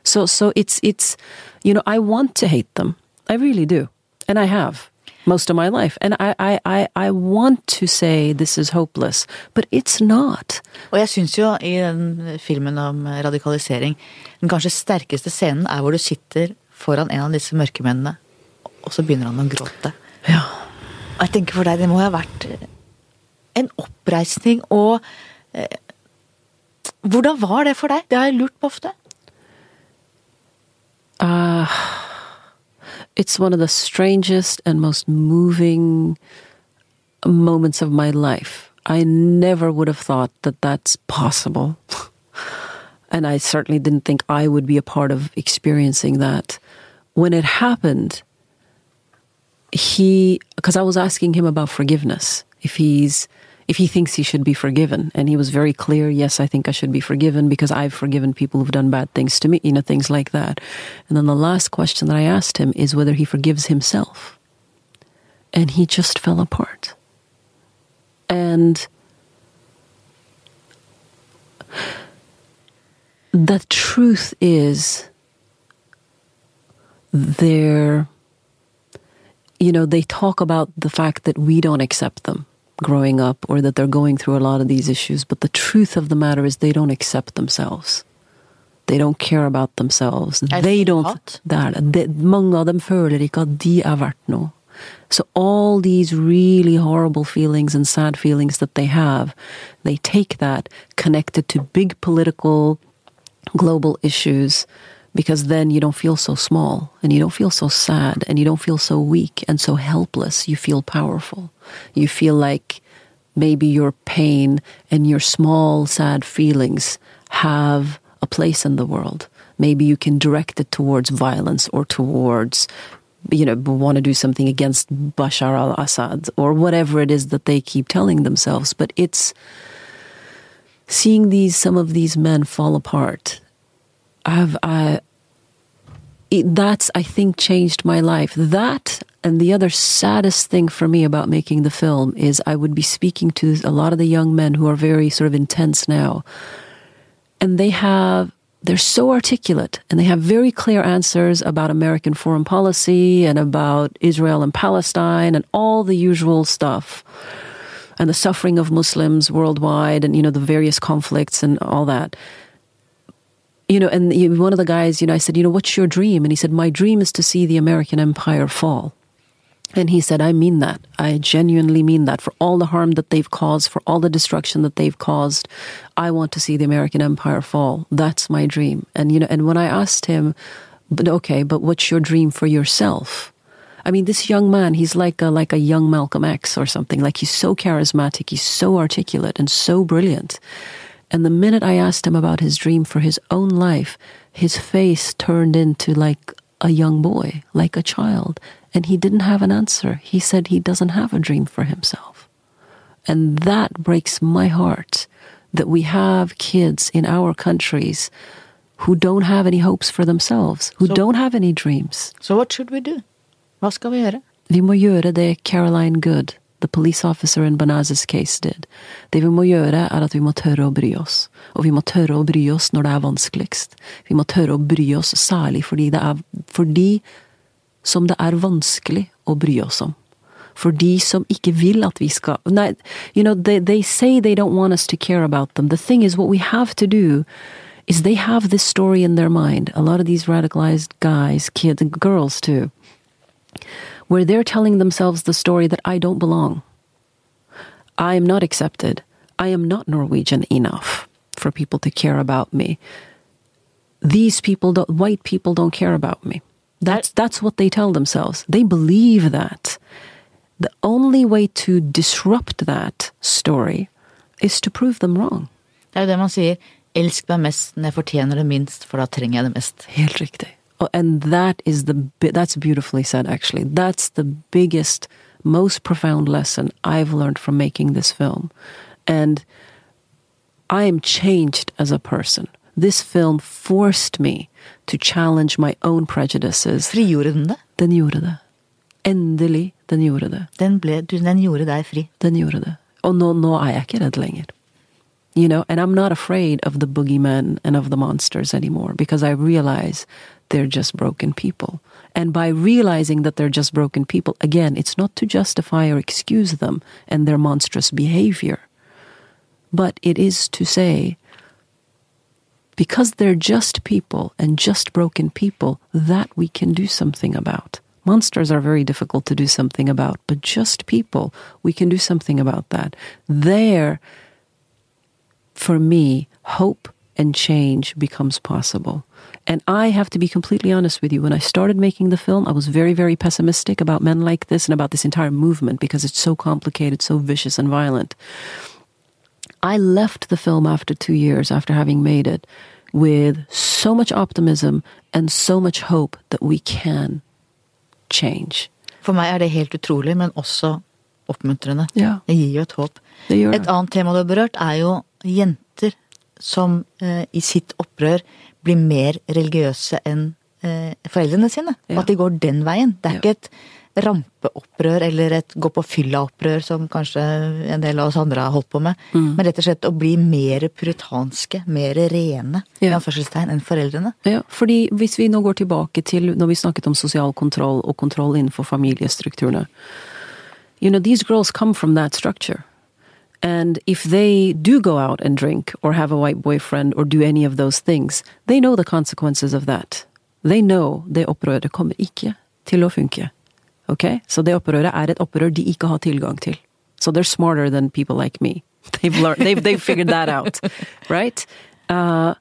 So, so it's, it's, you know, I want to hate them. I really do. And I have most of my life. And I, I, I, I want to say this is hopeless, but it's not. Og jeg syns jo i den filmen om radikalisering, den kanskje sterkeste scenen er hvor du sitter foran en av disse mørkemennene, og så begynner han å gråte. Ja. Og jeg tenker for deg, det må ha vært en oppreisning og eh, Hvordan var det for deg? Det har jeg lurt på ofte. Uh, it's one of the strangest and most moving moments of my life. I never would have thought that that's possible. and I certainly didn't think I would be a part of experiencing that. When it happened, he, because I was asking him about forgiveness, if he's, if he thinks he should be forgiven. And he was very clear, yes, I think I should be forgiven because I've forgiven people who've done bad things to me, you know, things like that. And then the last question that I asked him is whether he forgives himself. And he just fell apart. And the truth is, they're, you know, they talk about the fact that we don't accept them growing up or that they're going through a lot of these issues. But the truth of the matter is they don't accept themselves. They don't care about themselves. Er they don't, hat? det det. Det- Mange av dem føler ikke at de er verdt noe. So all these really horrible feelings and sad feelings that they have, they take that, connected to big political, global issues, because then you don't feel so small, and you don't feel so sad, and you don't feel so weak and so helpless. You feel powerful. You feel like maybe your pain and your small, sad feelings have a place in the world. Maybe you can direct it towards violence or towards, you know, want to do something against Bashar al Assad or whatever it is that they keep telling themselves. But it's seeing these, some of these men fall apart. I've, I, uh, it, that's, I think, changed my life. That and the other saddest thing for me about making the film is I would be speaking to a lot of the young men who are very sort of intense now. And they have, they're so articulate and they have very clear answers about American foreign policy and about Israel and Palestine and all the usual stuff and the suffering of Muslims worldwide and, you know, the various conflicts and all that you know, and one of the guys, you know, I said, you know, what's your dream? And he said, my dream is to see the American empire fall. And he said, I mean that. I genuinely mean that. For all the harm that they've caused, for all the destruction that they've caused, I want to see the American empire fall. That's my dream. And, you know, and when I asked him, but okay, but what's your dream for yourself? I mean, this young man, he's like a, like a young Malcolm X or something. Like he's so charismatic, he's so articulate and so brilliant. And the minute I asked him about his dream for his own life, his face turned into like a young boy, like a child. And he didn't have an answer. He said he doesn't have a dream for himself. And that breaks my heart that we have kids in our countries who don't have any hopes for themselves, who So- don't have any dreams. So what should we do? Hva skal vi gjøre? Vi må gjøre det Caroline Goode, the police officer in Banaz's case did. Det vi må gjøre, er at vi må tørre å bry oss. Og vi må tørre å bry oss når det er vanskeligst. Vi må tørre å bry oss særlig fordi det er fordi som det er vanskelig å bry oss om. For de som ikke vil at vi skal Nei, you know, they, they say they don't want us to care about them. The thing is, what we have to do is they have this story in their mind. A lot of these radicalized guys, kids, and girls too, where they're telling themselves the story that I don't belong. I am not accepted. I am not Norwegian enough for people to care about me. These people, don't, white people, don't care about me. That's that's what they tell themselves. They believe that. The only way to disrupt that story is to prove them wrong. Det er jo det man sier. Elsk meg mest når jeg fortjener det minst, for da trenger jeg det mest. Helt riktig. Oh, And that is the that's beautifully said actually. That's the biggest most profound lesson I've learned from making this film. And I am changed as a person. This film forced me to challenge my own prejudices. Frigjorde den det? Den gjorde det. Endelig, den gjorde det. Den, ble, den gjorde deg fri. Den gjorde det. Og nå, nå er jeg ikke redd lenger. You know, and I'm not afraid of the boogeyman and of the monsters anymore because I realize they're just broken people. And by realizing that they're just broken people, again, it's not to justify or excuse them and their monstrous behavior, but it is to say, because they're just people and just broken people, that we can do something about. Monsters are very difficult to do something about, but just people, we can do something about that. There, for me, hope and change becomes possible. And I have to be completely honest with you. When I started making the film, I was very, very pessimistic about men like this and about this entire movement because it's so complicated, so vicious and violent. I left the film after two years after having made it with so much optimism and so much hope that we can change. For meg er det helt utrolig, men også oppmuntrende. Ja. Det gir jo et håp. Det gjør Et det. annet tema du har berørt, er jo jenter som eh, i sitt opprør blir mer religiøse enn eh, foreldrene sine. Ja. Og at de går den veien. Det er Ja. ikke et rampeopprør eller et gå på fylla-opprør som kanskje en del av oss andre har holdt på med. Mm. Men rett og slett å bli mer puritanske, mer rene, Ja. enn foreldrene. Ja, fordi hvis vi nå går tilbake til når vi snakket om sosial kontroll og kontroll innenfor familiestrukturene You know, these girls come from that structure. And if they do go out and drink or have a white boyfriend or do any of those things, they know the consequences of that. They know det opprøret kommer ikke til å funke. Ok? Så det opprøret er et opprør de ikke har tilgang til. So they're smarter than people like me. They've learned, they've, they've figured that out. Right? Uh,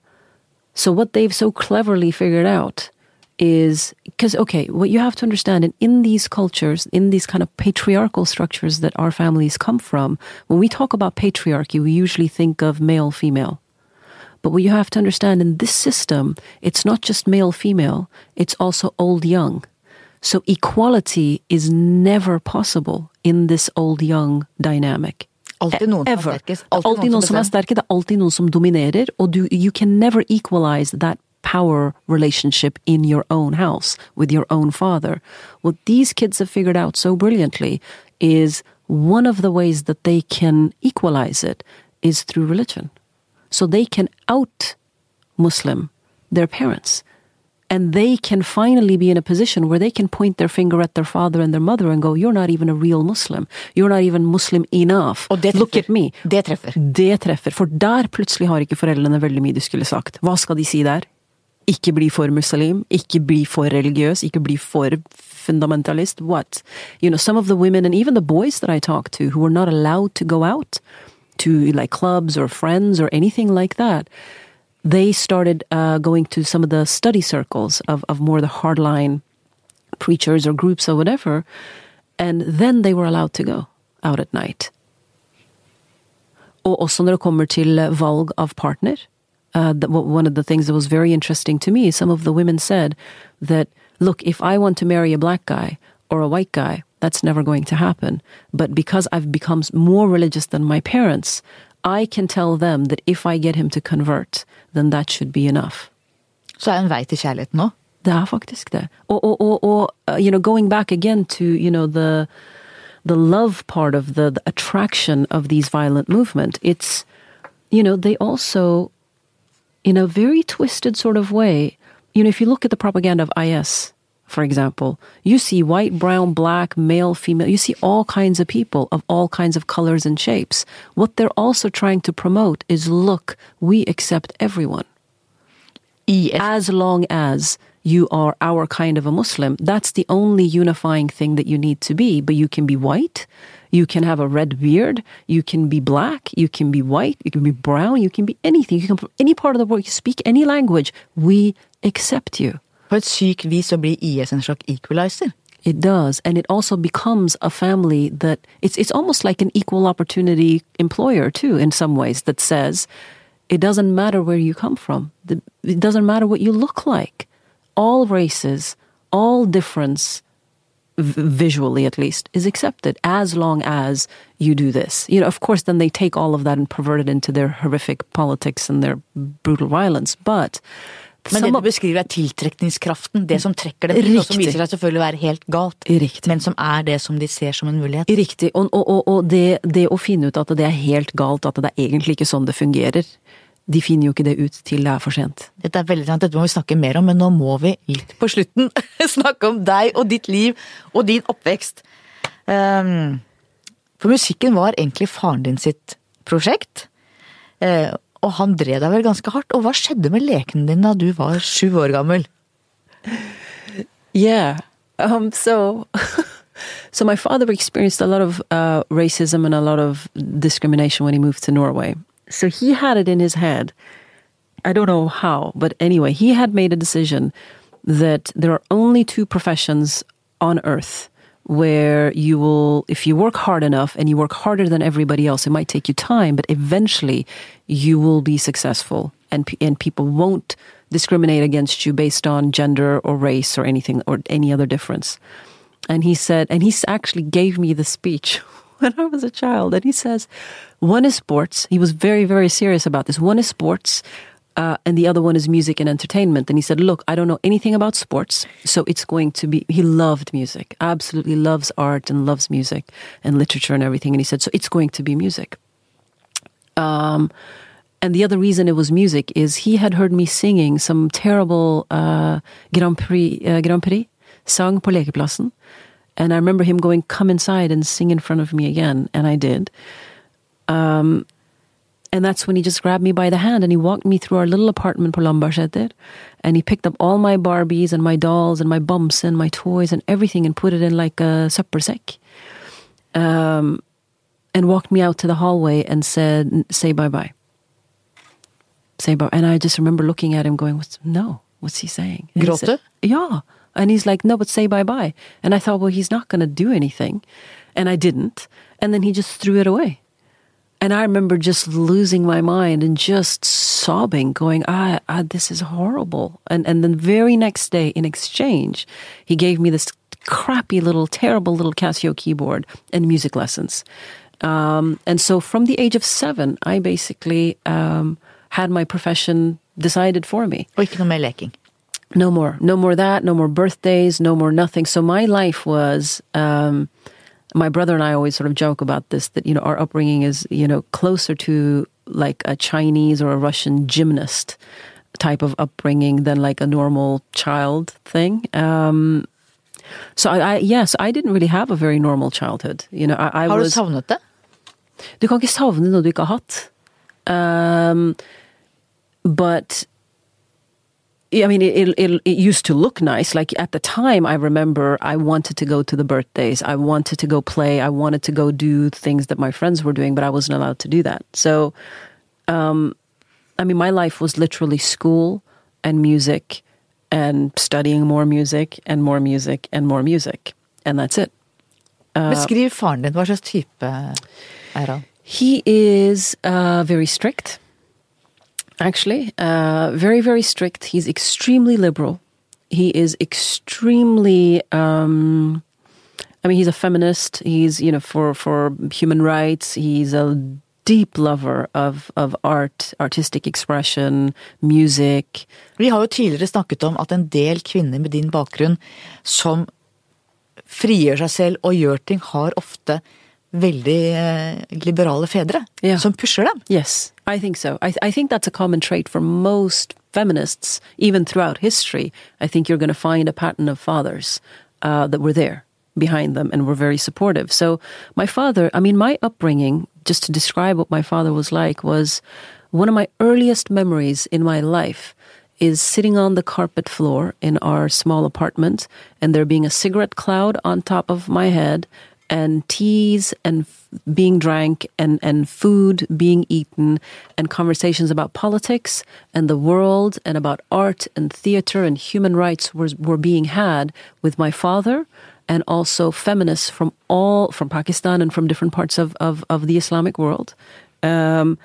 so what they've so cleverly figured out is because okay, what you have to understand in, in these cultures, in these kind of patriarchal structures that our families come from, when we talk about patriarchy, we usually think of male female. But what you have to understand in this system, it's not just male female, it's also old young. So equality is never possible in this old young dynamic. Alltid noen som er Ever. sterkest. Det er alltid noen som er sterke, det er alltid noen som dominerer, og du, you can never equalize that power relationship in your own house with your own father. What these kids have figured out so brilliantly is one of the ways that they can equalize it is through religion. So they can out Muslim their parents. And they can finally be in a position where they can point their finger at their father and their mother and go, You're not even a real Muslim. You're not even Muslim enough. Og det Look at me. Det treffer. Det treffer, for der plutselig har ikke foreldrene veldig mye de skulle sagt. Hva skal de si der? Ikke bli for muslim, ikke bli for religiøs, ikke bli for fundamentalist. What? You know, some of the women and even the boys that I talked to who were not allowed to go out to like clubs or friends or anything like that, they started uh, going to some of the study circles of, of more the hardline preachers or groups or whatever, and then they were allowed to go out at night. Og også når det kommer til valg av partner. Uh, that, one of the things that was very interesting to me, some of the women said that, look, if I want to marry a black guy or a white guy, that's never going to happen. But because I've become more religious than my parents, I can tell them that if I get him to convert, then that should be enough. Så er en vei til kjærligheten nå. Det er faktisk det. Og, og, og, og uh, you know, going back again to, you know, the, the love part of the, the attraction of these violent movement. It's, you know, they also, in a very twisted sort of way, you know, if you look at the propaganda of IS, for example, you see white, brown, black, male, female, you see all kinds of people of all kinds of colors and shapes. What they're also trying to promote is look, we accept everyone. IS As long as you are our kind of a Muslim, that's the only unifying thing that you need to be. But you can be white, you can have a red beard, you can be black, you can be white, you can be brown, you can be anything. You can come from any part of the world, you speak any language. We accept you. På et sykt vis så blir IS en slags equalizer. It does, and it also becomes a family that it's it's almost like an equal opportunity employer too, in some ways. That says it doesn't matter where you come from. The, it doesn't matter what you look like. All races, all difference, visually at least, is accepted as long as you do this. You know, of course, then they take all of that and pervert it into their horrific politics and their brutal violence. But Men det du beskriver er tiltrekningskraften, det som trekker dem til, og som viser seg selvfølgelig å være helt galt, Riktig. men som er det som de ser som en mulighet. Riktig. Og, og, og, det, det å finne ut at det er helt galt, at det er egentlig ikke sånn det fungerer, de finner jo ikke det ut til det er for sent. Dette er veldig sant, dette må vi snakke mer om, men nå må vi litt på slutten snakke om deg og ditt liv og din oppvekst. Um, for musikken var egentlig faren din sitt prosjekt, Uh, og han drev deg vel ganske hardt. Og hva skjedde med lekene dine da du var sju år gammel? Yeah. Um, so, so my father experienced a lot of uh, racism and a lot of discrimination when he moved to Norway. So he had it in his head. I don't know how, but anyway, he had made a decision that there are only two professions on earth where you will, if you work hard enough and you work harder than everybody else, it might take you time, but eventually you will be successful and, and people won't discriminate against you based on gender or race or anything or any other difference. And he said, and he actually gave me the speech when I was a child. And he says, one is sports. He was very, very serious about this. One is sports, uh, and the other one is music and entertainment. And he said, look, I don't know anything about sports, so it's going to be, he loved music, absolutely loves art and loves music and literature and everything. And he said, so it's going to be music. Um, and the other reason it was music is he had heard me singing some terrible uh, Grand Prix, uh, Grand Prix song på. And I remember him going, come inside and sing in front of me again. And I did. Um, and that's when he just grabbed me by the hand and he walked me through our little apartment på Lambertseter. And he picked up all my Barbies and my dolls and my bumps and my toys and everything and put it in like a søppelsekk. Um, and walked me out to the hallway and said, say bye bye. Say bye. And I just remember looking at him going, what's, no, what's he saying? And he Gråt said, Yeah. And he's like, no, but say bye bye. And I thought, well, he's not going to do anything. And I didn't. And then he just threw it away. And I remember just losing my mind and just sobbing, going, ah, ah this is horrible. And, and then very next day, in exchange, he gave me this crappy little, terrible little Casio keyboard and music lessons. Um, and so from the age of seven, I basically um, had my profession decided for me. Noe mer leking. No more. No more that. No more birthdays. No more nothing. So my life was. Um, my brother and I always sort of joke about this that you know our upbringing is you know closer to like a Chinese or a Russian gymnast type of upbringing than like a normal child thing. Um, so I, I yes, I didn't really have a very normal childhood. You know, I, I Har du was. savnet det? Du kan ikke savne noe du ikke har hatt. Um, but I mean, it, it, it used to look nice. Like at the time, I remember I wanted to go to the birthdays. I wanted to go play. I wanted to go do things that my friends were doing, but I wasn't allowed to do that. So, um, I mean, my life was literally school and music and studying more music and more music and more music. And that's it. Beskriv faren din. Hva slags type er han? He is uh, very strict, actually. Uh, very, very strict. He's extremely liberal. He is extremely. Um, I mean, he's a feminist. He's, you know, for, for human rights. He's a deep lover of, of art, artistic expression, music. Vi har jo tidligere snakket om at en del kvinner med din bakgrunn som frigjør seg selv og gjør ting, har ofte veldig eh, liberale fedre Ja. som pusher dem. Yes, I think so. I, I think that's a common trait for most feminists, even throughout history. I think you're going to find a pattern of fathers uh, that were there behind them and were very supportive. So, my father, I mean, my upbringing, just to describe what my father was like, was one of my earliest memories in my life is sitting on the carpet floor in our small apartment and there being a cigarette cloud on top of my head and teas and being drank and, and food being eaten and conversations about politics and the world and about art and theater and human rights were, were being had with my father and also feminists from all from Pakistan and from different parts of, of, of the Islamic world. Um,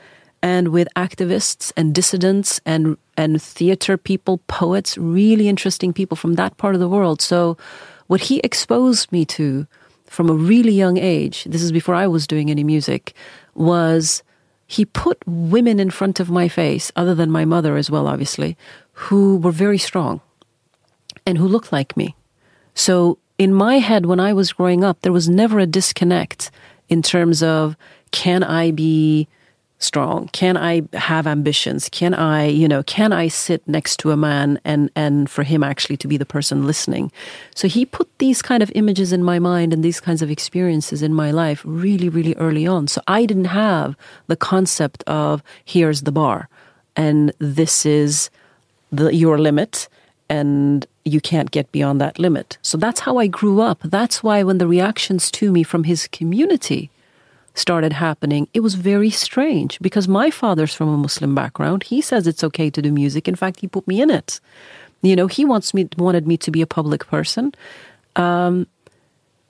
and with activists and dissidents and and theater people, poets, really interesting people from that part of the world. So what he exposed me to from a really young age, this is before I was doing any music, was he put women in front of my face, other than my mother as well, obviously, who were very strong and who looked like me. So in my head, when I was growing up, there was never a disconnect in terms of can I be strong? Can I have ambitions? Can I, you know, can I sit next to a man and, and for him actually to be the person listening? So he put these kind of images in my mind and these kinds of experiences in my life really, really early on. So I didn't have the concept of here's the bar and this is the, your limit and you can't get beyond that limit. So that's how I grew up. That's why when the reactions to me from his community started happening, it was very strange because my father's from a Muslim background. He says it's okay to do music. In fact, he put me in it. You know, he wants me wanted me to be a public person. Um,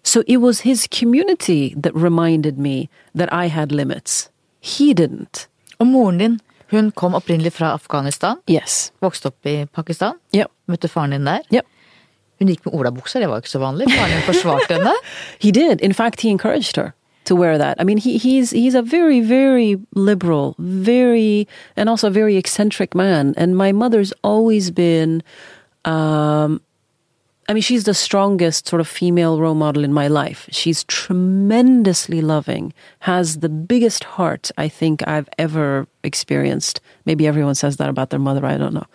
so it was his community that reminded me that I had limits. He didn't. Og moren din, hun kom opprinnelig fra Afghanistan, Yes. vokste opp i Pakistan, Yep. møtte faren din der. Yep. Hun gikk med olabukser, det var ikke så vanlig. Faren din forsvarte henne. He did. In fact, he encouraged her to wear that. I mean, he, he's he's a very very liberal, very and also a very eccentric man. And my mother's always been, um, I mean, she's the strongest sort of female role model in my life. She's tremendously loving, has the biggest heart I think I've ever experienced. Maybe everyone says that about their mother. I don't know.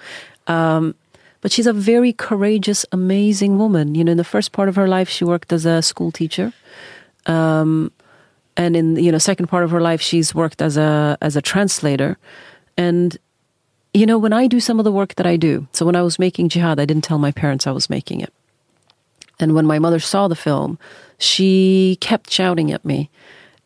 Um, but she's a very courageous, amazing woman. You know, in the first part of her life, she worked as a school teacher. Um, and in you know second part of her life she's worked as a as a translator and you know when i do some of the work that i do so when i was making jihad i didn't tell my parents i was making it and when my mother saw the film she kept shouting at me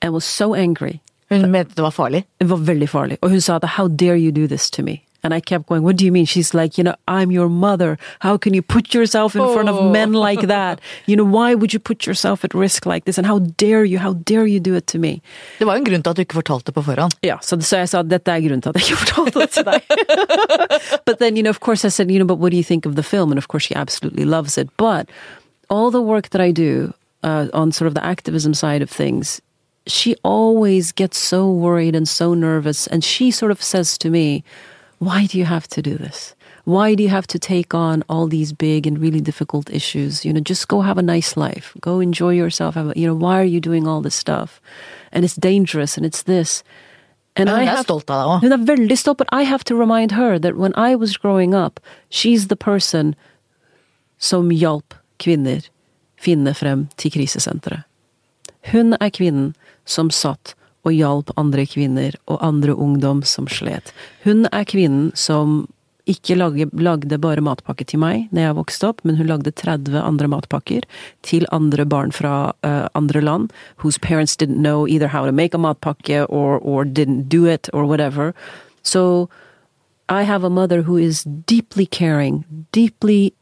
and was so angry Hun mente det var farlig. det var veldig farlig. Og hun sa at how dare you do this to me? And I kept going, what do you mean? She's like, you know, I'm your mother. How can you put yourself in front of men like that? You know, why would you put yourself at risk like this? And how dare you? How dare you do it to me? Det var en grunn til at du ikke fortalte på forhånd. Ja, så, så jeg sa dette er grunnen til at jeg ikke fortalte det til deg. but then, you know, of course I said, you know, but what do you think of the film? And of course she absolutely loves it. But all the work that I do uh, on sort of the activism side of things, she always gets so worried and so nervous. And she sort of says to me, why do you have to do this? Why do you have to take on all these big and really difficult issues? You know, just go have a nice life. Go enjoy yourself. Have a, you know, why are you doing all this stuff? And it's dangerous and it's this. And I hun er have stolt av deg òg. hun er veldig stolt, but I have to remind her that when I was growing up, she's the person som hjalp kvinner finne frem til krisesenteret. Hun er kvinnen som satt og hjalp andre kvinner og andre ungdom som slet. Hun er kvinnen som ikke lagde, lagde bare matpakke til meg når jeg vokste opp, men hun lagde 30 andre matpakker til andre barn fra uh, andre land, whose parents didn't know either how to make a matpakke or, or didn't do it or whatever. So I have a mother who is deeply caring, deeply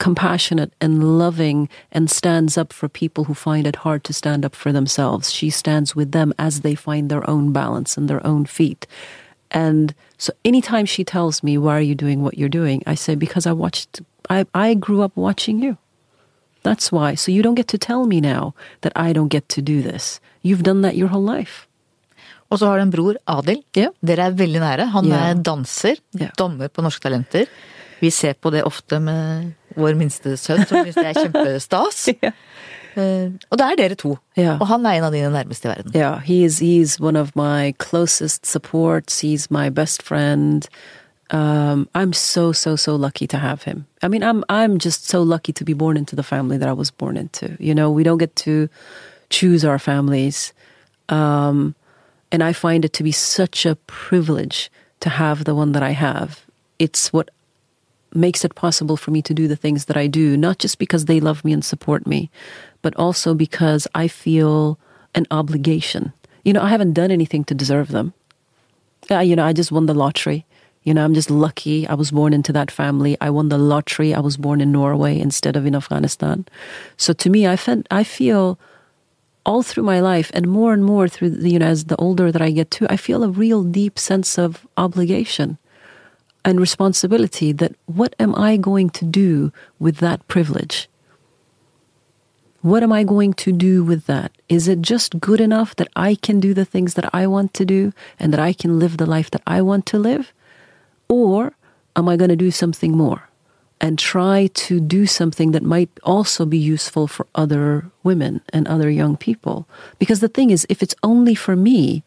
compassionate and loving and stands up for people who find it hard to stand up for themselves. She stands with them as they find their own balance and their own feet. And so anytime she tells me, why are you doing what you're doing? I say, because I watched, I, I grew up watching you. That's why. So you don't get to tell me now that I don't get to do this. You've done that your whole life. Og så har du en bror, Adil. Ja. Dere er veldig nære. Han Ja. er danser, Ja. dommer på Norske Talenter. Vi ser på det ofte med vår minste sønn, som syns det er kjempestas. Eh, og det er dere to. Ja. Og han er en av dine nærmeste i verden. Yeah, he's he's one of my closest supports. He's my best friend. Um, I'm so so so lucky to have him. I mean, I'm I'm just so lucky to be born into the family that I was born into. You know, we don't get to choose our families, um, and I find it to be such a privilege to have the one that I have. It's what makes it possible for me to do the things that I do, not just because they love me and support me, but also because I feel an obligation. You know, I haven't done anything to deserve them. Yeah, you know, I just won the lottery. You know, I'm just lucky I was born into that family. I won the lottery. I was born in Norway instead of in Afghanistan. So to me, I felt, I feel all through my life and more and more through the, you know, as the older that I get too, I feel a real deep sense of obligation and responsibility that what am I going to do with that privilege? What am I going to do with that? Is it just good enough that I can do the things that I want to do and that I can live the life that I want to live? Or am I going to do something more and try to do something that might also be useful for other women and other young people? Because the thing is, if it's only for me,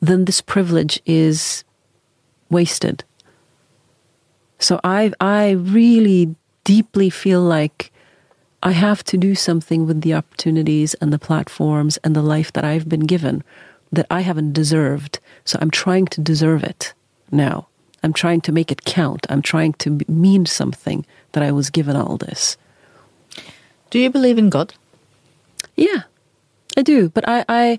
then this privilege is wasted. So I I really deeply feel like I have to do something with the opportunities and the platforms and the life that I've been given that I haven't deserved. So I'm trying to deserve it now. I'm trying to make it count. I'm trying to mean something that I was given all this. Do you believe in God? Yeah, I do. But I, I,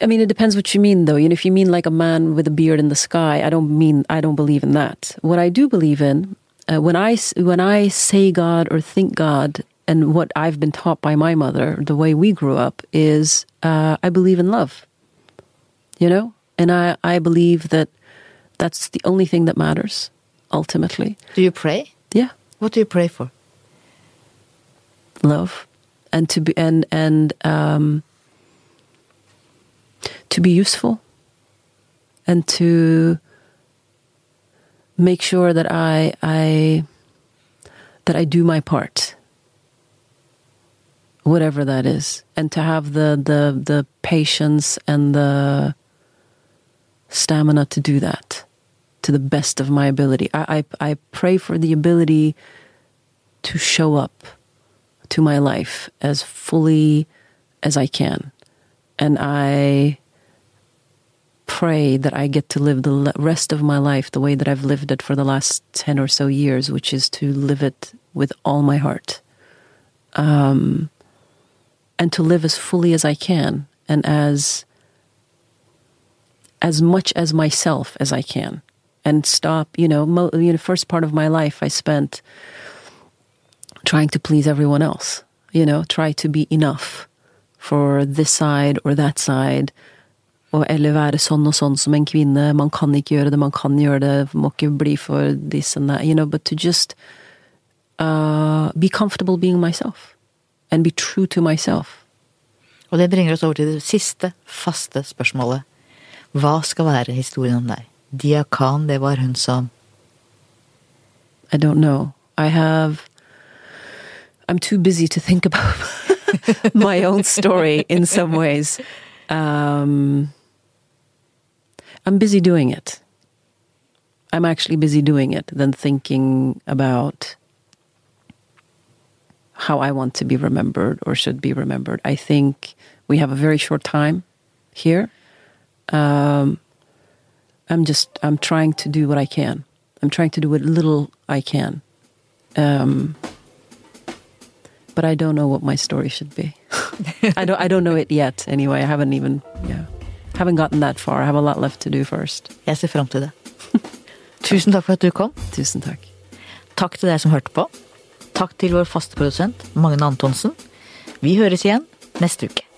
I mean, it depends what you mean, though. You know, if you mean like a man with a beard in the sky, I don't mean I don't believe in that. What I do believe in, uh, I when I say God or think God, and what I've been taught by my mother, the way we grew up, is uh, I believe in love. You know, and I I believe that that's the only thing that matters ultimately. Do you pray? Yeah. What do you pray for? love and to be and and um to be useful and to make sure that I I that I do my part whatever that is and to have the the the patience and the stamina to do that to the best of my ability I I, I pray for the ability to show up to my life as fully as I can. And I pray that I get to live the rest of my life the way that I've lived it for the last 10 or so years, which is to live it with all my heart. Um, and to live as fully as I can and as as much as myself as I can and stop, you know, mo- you know, first part of my life I spent trying to please everyone else, you know, try to be enough for this side or that side. Og eller være sånn og sånn som en kvinne. Man kan ikke gjøre det, man kan gjøre det. Må ikke bli for this and that. You know, but to just uh, be comfortable being myself. And be true to myself. Og det bringer oss over til det siste, faste spørsmålet. Hva skal være historien om deg? Dia Khan, det var hun som I don't know. I have. I'm too busy to think about my own story in some ways. Um, I'm busy doing it. I'm actually busy doing it than thinking about how I want to be remembered or should be remembered. I think we have a very short time here. Um, I'm just I'm trying to do what I can. I'm trying to do what little I can. Um, but I don't know what my story should be. I don't I don't know it yet anyway. I haven't even yeah. Haven't gotten that far. I have a lot left to do first. Jeg ser fram til det. Tusen takk for at du kom. Tusen takk. Takk til deg som hørte på. Takk til vår faste produsent Magne Antonsen. Vi høres igjen neste uke.